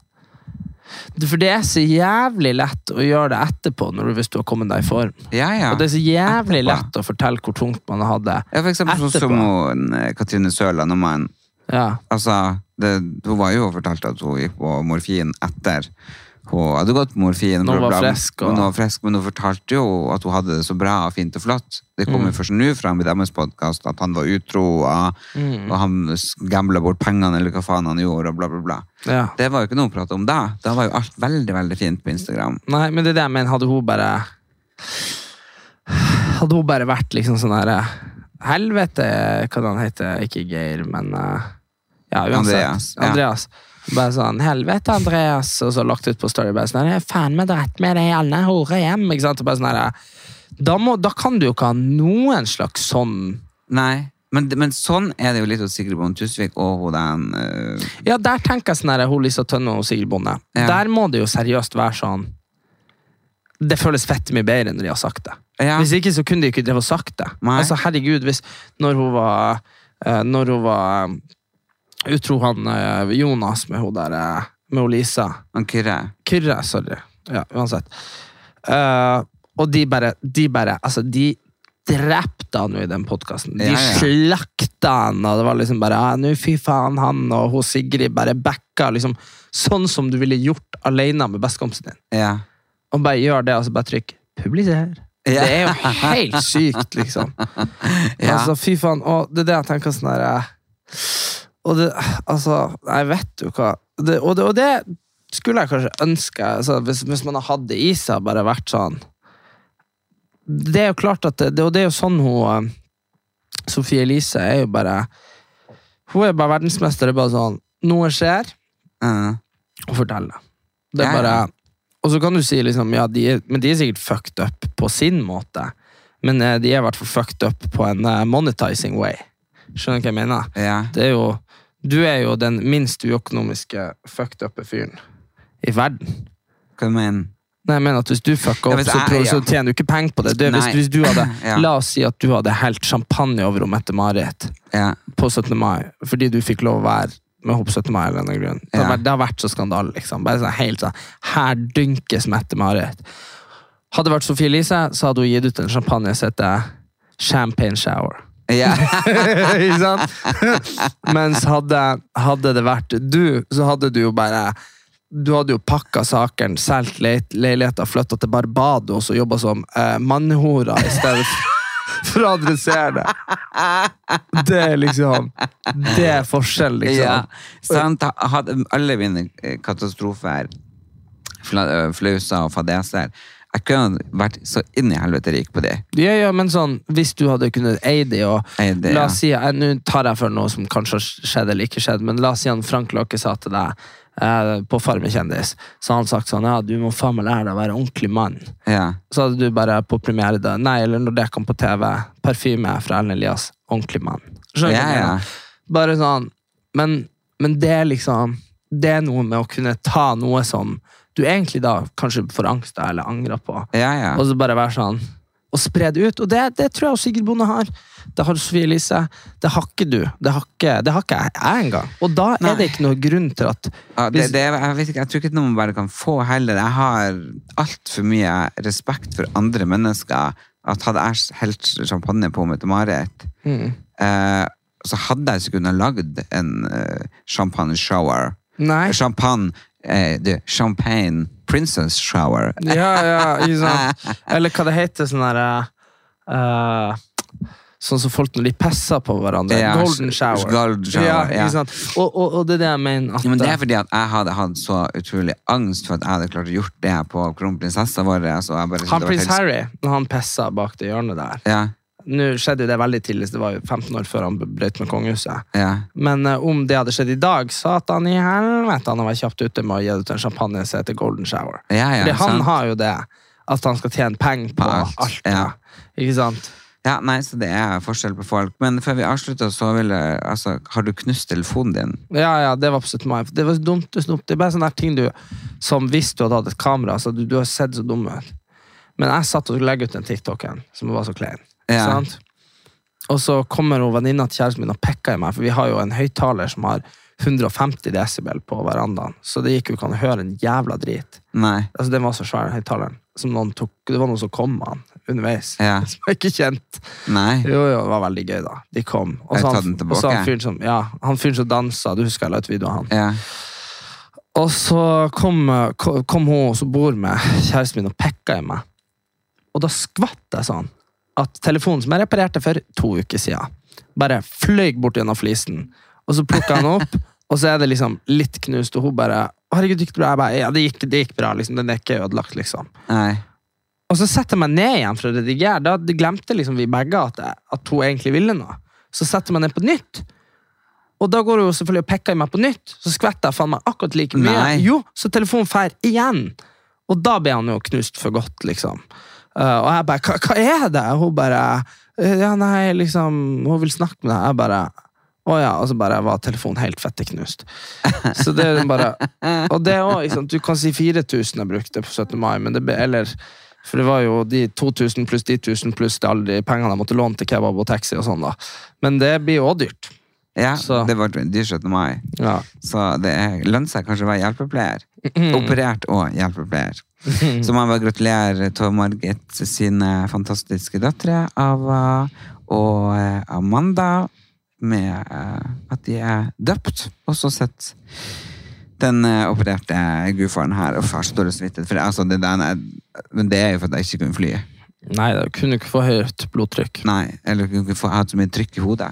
Speaker 1: For det er så jævlig lett å gjøre det etterpå, når du, hvis du har kommet deg i form.
Speaker 2: Ja, ja.
Speaker 1: Og det er så jævlig
Speaker 2: Etterpå.
Speaker 1: lett å fortelle hvor tungt man hadde.
Speaker 2: Ja, for eksempel sånn
Speaker 1: Etterpå.
Speaker 2: som hun, eh, Katrine Søland når man
Speaker 1: Ja.
Speaker 2: Altså, det, hun var jo og fortalte at hun gikk på morfin etter hun hadde gått morfin.
Speaker 1: Hun var frisk, og-
Speaker 2: hun var frisk, men hun fortalte jo at hun hadde det så bra og fint og flott. Det kom jo
Speaker 1: Mm.
Speaker 2: først nå fram i deres podkast at han var utro, og, og han gambla bort pengene, eller hva faen han gjorde, og bla, bla, bla.
Speaker 1: ja.
Speaker 2: Det var jo ikke noe å prate om da. Da var jo alt veldig, veldig fint på Instagram.
Speaker 1: Nei, men det er det jeg mener. Hadde hun bare Hadde hun bare vært liksom sånn her eh, Helvete, hva han heter Ikke Geir, men Ja, uansett.
Speaker 2: Andreas, ja.
Speaker 1: Andreas. Bare sånn 'Helvete, Andreas', og så lagt ut på Story. Bare sånn faen meg dratt med deg alle horer hjem'. Ikke sant? Og bare sånn da, må, da kan du jo ikke ha noen slags sånn
Speaker 2: Nei, men, men sånn er det jo litt hos Sigrid Bonde Tusvik og hun den eh,
Speaker 1: Ja, der tenker jeg sånn hun Lisa Tønne og Sigrid Bonde.
Speaker 2: Ja.
Speaker 1: Der må det jo seriøst være sånn Det føles fett mye bedre når de har sagt det.
Speaker 2: Ja.
Speaker 1: Hvis ikke så kunne de ikke drevet og sagt det.
Speaker 2: Nei.
Speaker 1: Altså, herregud, hvis Når hun var eh, Når hun var utro han eh, Jonas med hun der eh, Med hun Lisa.
Speaker 2: han Kyrre.
Speaker 1: Kyrre, sorry. Ja, uansett. Eh, og de bare, de bare Altså, de drepte han jo i den podkasten. De
Speaker 2: Ja, ja.
Speaker 1: slakta han, og det var liksom bare ah, nå fy faen, han og hun Sigrid bare backa liksom sånn som du ville gjort alene med bestekompisen din.
Speaker 2: Ja.
Speaker 1: Og bare gjør det, og så bare trykk 'publiser'.
Speaker 2: Ja.
Speaker 1: Det er jo helt sykt, liksom.
Speaker 2: Ja.
Speaker 1: Altså, fy faen. Og det er det jeg tenker sånn her eh, Og det, altså Jeg vet jo hva det, og, det, og det skulle jeg kanskje ønske altså, hvis, hvis man har hatt det i seg, bare vært sånn Det er jo klart at det, Og det er jo sånn hun eh, Sofie Elise er jo bare Hun er bare verdensmester. Det er bare sånn Noe skjer,
Speaker 2: uh.
Speaker 1: og fortell det. Er bare Og så kan du si liksom Ja, de er, men de er sikkert fucked up på sin måte. Men eh, de er i hvert fall fucked up på en eh, monetizing way. Skjønner du hva jeg mener?
Speaker 2: ja.
Speaker 1: Det er jo Du er jo den minst uøkonomiske fucked up fyren i verden.
Speaker 2: Hva du mener
Speaker 1: Nei, jeg mener at Hvis du fucker opp, ja,
Speaker 2: jeg-
Speaker 1: så,
Speaker 2: så
Speaker 1: tjener du ikke penger på det. det hvis, hvis du hadde,
Speaker 2: Ja.
Speaker 1: La oss si at du hadde helt champagne over Mette-Marit
Speaker 2: Ja.
Speaker 1: på 17. mai fordi du fikk lov å være med henne på 17. mai. eller grunn. Det, har vært, det har vært så skandale. Liksom. Bare sånn, helt sånn, Her dynkes Mette-Marit. Hadde det vært Sofie Elise, så hadde hun gitt ut en champagne som heter Champagne Shower.
Speaker 2: Ja.
Speaker 1: Ikke sant? Mens hadde, hadde det vært du, så hadde du jo bare Du hadde jo pakka sakene, solgt le leiligheter, flytta til Barbados og jobba som eh, mannhora i stedet for, å adressere det. Det er liksom Det er forskjell, liksom.
Speaker 2: Ja, sant? Hadde alle mine eh, katastrofer, fla- flauser og fadeser Jeg kunne vært så inn i helvete rik på de.
Speaker 1: Ja, ja, men sånn, hvis du hadde kunnet eie det, og
Speaker 2: Eie det,
Speaker 1: la oss si, eh, nå tar jeg for noe som kanskje har skjedd eller ikke skjedd, men la oss si han Frank Løkke sa til deg eh, på Farmen kjendis, så han sagt sånn, ja, du må faen meg lære deg å være ordentlig mann.
Speaker 2: Ja.
Speaker 1: Så hadde du bare på premiere da, nei, eller når det kom på TV, parfyme fra Ellen Elias, ordentlig mann. Skjønner du
Speaker 2: Ja, ja.
Speaker 1: Bare sånn, men, men det er liksom, det er noe med å kunne ta noe som du egentlig da kanskje får angst av eller angrer på,
Speaker 2: Ja, ja.
Speaker 1: og så bare være sånn og spre det ut. Og det, det tror jeg også Sigrid Bonde har. Det har Sofie Elise. Det har ikke du. Det har ikke, det har ikke jeg, jeg engang. Og da
Speaker 2: Nei.
Speaker 1: er det ikke noe grunn til at
Speaker 2: Ja, det, det, jeg, vet ikke, jeg tror ikke det noe man bare kan få heller. Jeg har altfor mye respekt for andre mennesker. At hadde jeg helt champagne på meg til Marit,
Speaker 1: Mm.
Speaker 2: eh, så hadde jeg ikke kunnet lagd en eh, champagne shower.
Speaker 1: Nei.
Speaker 2: Champagne, eh, du, champagne princess shower.
Speaker 1: Ja, ja, ikke sant. Eller hva det heter, sånn derre uh, Sånn som folk når de pisser på hverandre.
Speaker 2: Ja,
Speaker 1: golden shower.
Speaker 2: golden shower,
Speaker 1: ja, ikke sant? Og, og, og det er det jeg mener. At,
Speaker 2: Ja, men det er fordi at jeg hadde hatt så utrolig angst for at jeg hadde klart å gjort det på kronprinsessa vår. Så jeg bare,
Speaker 1: han prins Harry, når han pissa bak det hjørnet der
Speaker 2: Ja,
Speaker 1: Nå skjedde jo det veldig tidlig, så det var jo 15 år før han brøt med kongehuset.
Speaker 2: ja.
Speaker 1: Men uh, om det hadde skjedd i dag, satan i helvete, han har vært kjapt ute med å gi ut en champagne som heter Golden Shower.
Speaker 2: Ja, ja,
Speaker 1: Fordi han
Speaker 2: sant.
Speaker 1: har jo det, at han skal tjene penger på,
Speaker 2: På
Speaker 1: alt.
Speaker 2: alt, ja.
Speaker 1: Ikke sant?
Speaker 2: Ja, nei, så det er forskjell på folk. Men før vi avslutter, så vil jeg Altså, har du knust telefonen din?
Speaker 1: Ja, ja, det var 17. mai. Det var dumt snopt. Det er bare sånne ting du Som hvis du hadde hatt et kamera, så du, du har sett så dum ut. Men jeg satt og legge ut den TikToken som var så klein.
Speaker 2: Ja.
Speaker 1: Sant? Og så kommer hun venninna til kjæresten min og pekker i meg, for vi har jo en høyttaler som har 150 desibel på verandaen, så det gikk jo ikke an å høre en jævla drit.
Speaker 2: Nei.
Speaker 1: Altså, Den var så svær, den høyttaleren. Det var noen som kom med han underveis.
Speaker 2: Ja.
Speaker 1: Som jeg ikke kjent.
Speaker 2: Nei.
Speaker 1: Jo, jo, det var veldig gøy, da. De kom. Og så han, han fyren som, ja, fyr som dansa, du husker jeg la ut video av han.
Speaker 2: Ja.
Speaker 1: Og så kom, kom, kom hun som bor med kjæresten min og pekka i meg. Og da skvatt jeg sånn at telefonen som jeg reparerte for to uker siden, bare fløy bort gjennom flisen. Og så plukka han opp, og så er det liksom litt knust, og hun bare Herregud, gikk det bra? Jeg bare, ja, det gikk, det gikk bra. liksom, Den er ikke ødelagt, liksom.
Speaker 2: Nei.
Speaker 1: Og så setter jeg meg ned igjen for å redigere. Da glemte liksom vi begge at, jeg, at hun egentlig ville noe. Så setter jeg meg ned på nytt. Og da går hun selvfølgelig og pekker i meg på nytt. Så skvetter jeg faen meg akkurat like mye.
Speaker 2: Nei.
Speaker 1: Jo, så telefonen fer igjen. Og da ble han jo knust for godt, liksom. Uh, og jeg bare hva, 'Hva er det?' Og hun bare «Eh, 'Ja, nei, liksom Hun vil snakke med deg.' Jeg bare å ja, og så bare var telefonen helt fette knust. Så det er bare Og det også, sant, Du kan si 4000 jeg brukte på 17. mai, men det ble, eller For det var jo de 2000 pluss de 1000 pluss de alle de pengene jeg måtte låne til kebab og taxi og sånn, da. Men det blir jo også dyrt.
Speaker 2: Ja,
Speaker 1: Så.
Speaker 2: det var dyrt 17. mai.
Speaker 1: Ja.
Speaker 2: Så det er- lønner seg kanskje å være hjelpepleier. Operert og hjelpepleier. Så må vil gratulere Tove Margit sine fantastiske døtre, Ava og eh, Amanda, med eh, at de er døpt. Og så sett den eh, opererte gudfaren her. og far står og dårlig. For altså, det, er- men det er jo for at jeg ikke kunne fly.
Speaker 1: Nei, da kunne ikke få høyt blodtrykk.
Speaker 2: Nei, eller kunne ikke få hatt så mye trykk i hodet.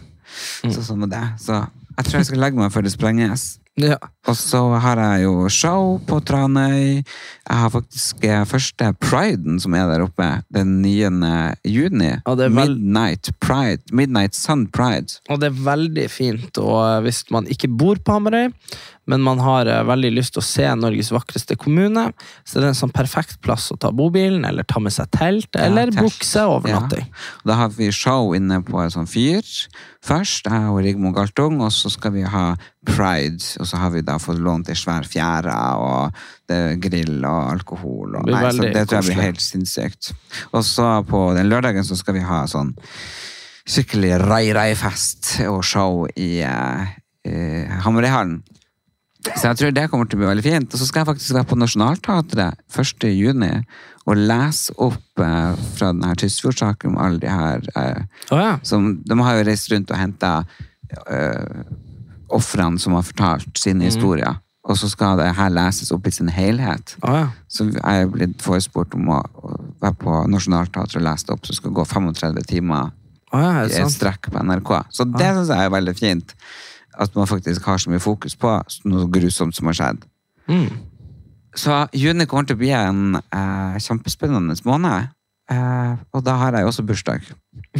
Speaker 2: Så sånn med det. Så jeg tror jeg skal legge meg før det sprenges.
Speaker 1: Ja.
Speaker 2: Og så har jeg jo show på Tranøy. Jeg har faktisk eh, første priden som er der oppe, den 9. juni.
Speaker 1: Er vel-
Speaker 2: Midnight Pride. Midnight Sun Pride.
Speaker 1: Og det er veldig fint, og eh, hvis man ikke bor på Hamarøy, men man har eh, veldig lyst til å se Norges vakreste kommune, så det er en sånn perfekt plass å ta bobilen, eller ta med seg telt, eller
Speaker 2: ja,
Speaker 1: bukse overnatting.
Speaker 2: Ja. Da har vi show inne på et sånt fyr først, jeg og Rigmor Galtung, og så skal vi ha pride, og så har vi da fått lånt ei svær fjære, og det grill og alkohol. Og,
Speaker 1: Det
Speaker 2: nei, så det tror jeg blir helt sinnssykt. Og så på den lørdagen så skal vi ha sånn skikkelig rai-rai-fest og show i uh, Hamarøyhallen. Så jeg tror det kommer til å bli veldig fint. Og så skal jeg faktisk være på Nationaltheatret 1. juni og lese opp eh, fra denne Tysfjord-saken om alle de her eh,
Speaker 1: oh, ja.
Speaker 2: som, De har jo reist rundt og henta eh, ofrene som har fortalt sine historier. Og så skal det her leses opp i sin helhet.
Speaker 1: Ah, ja.
Speaker 2: Så jeg er blitt forespurt om å, å være på Nationaltheatret og lese det opp, så det skal gå 35 timer
Speaker 1: ah, ja,
Speaker 2: i
Speaker 1: det
Speaker 2: et strekk på NRK. Så det syns jeg er veldig fint. At man faktisk har så mye fokus på noe grusomt som har skjedd.
Speaker 1: Mm.
Speaker 2: Så juni kommer til å bli en eh, kjempespennende måned. Eh, og da har jeg også bursdag.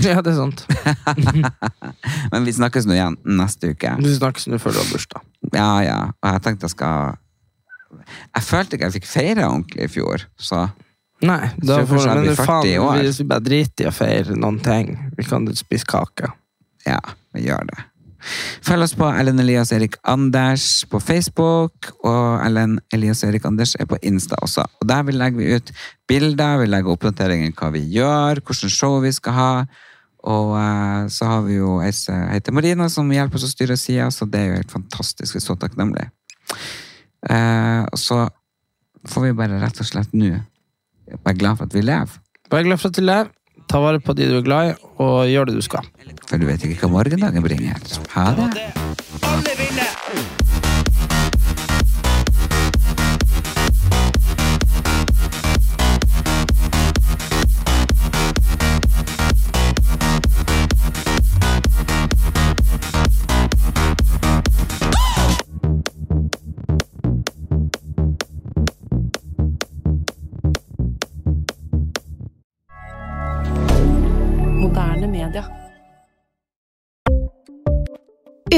Speaker 1: Ja, det er sant.
Speaker 2: Men vi snakkes nå igjen neste uke.
Speaker 1: Vi snakkes nå før du har bursdag.
Speaker 2: Ja, ja. Og jeg tenkte jeg skal Jeg følte ikke jeg fikk feire ordentlig i fjor, så
Speaker 1: Nei, da får, men du, faen,
Speaker 2: år.
Speaker 1: vi bare driter i å feire noen ting, vi kan spise kake.
Speaker 2: ja, vi gjør det. Følg oss på Ellen Elias Erik Anders på Facebook, og Ellen Elias Erik Anders er på Insta også. Og Der vil legger vi ut bilder, vi legger oppdateringer hva vi gjør, hvilket show vi skal ha. Og uh, så har vi jo ei som heter Marina, som hjelper oss å styre sida, så det er jo helt fantastisk. Vi så takknemlige. Uh, og så får vi bare rett og slett nå være glad for at vi lever.
Speaker 1: Bare glad for at du lever, ta vare på de du er glad i, og gjør det du skal.
Speaker 2: For du vet ikke hva morgendagen bringer. Ha det.
Speaker 3: Alle vinner!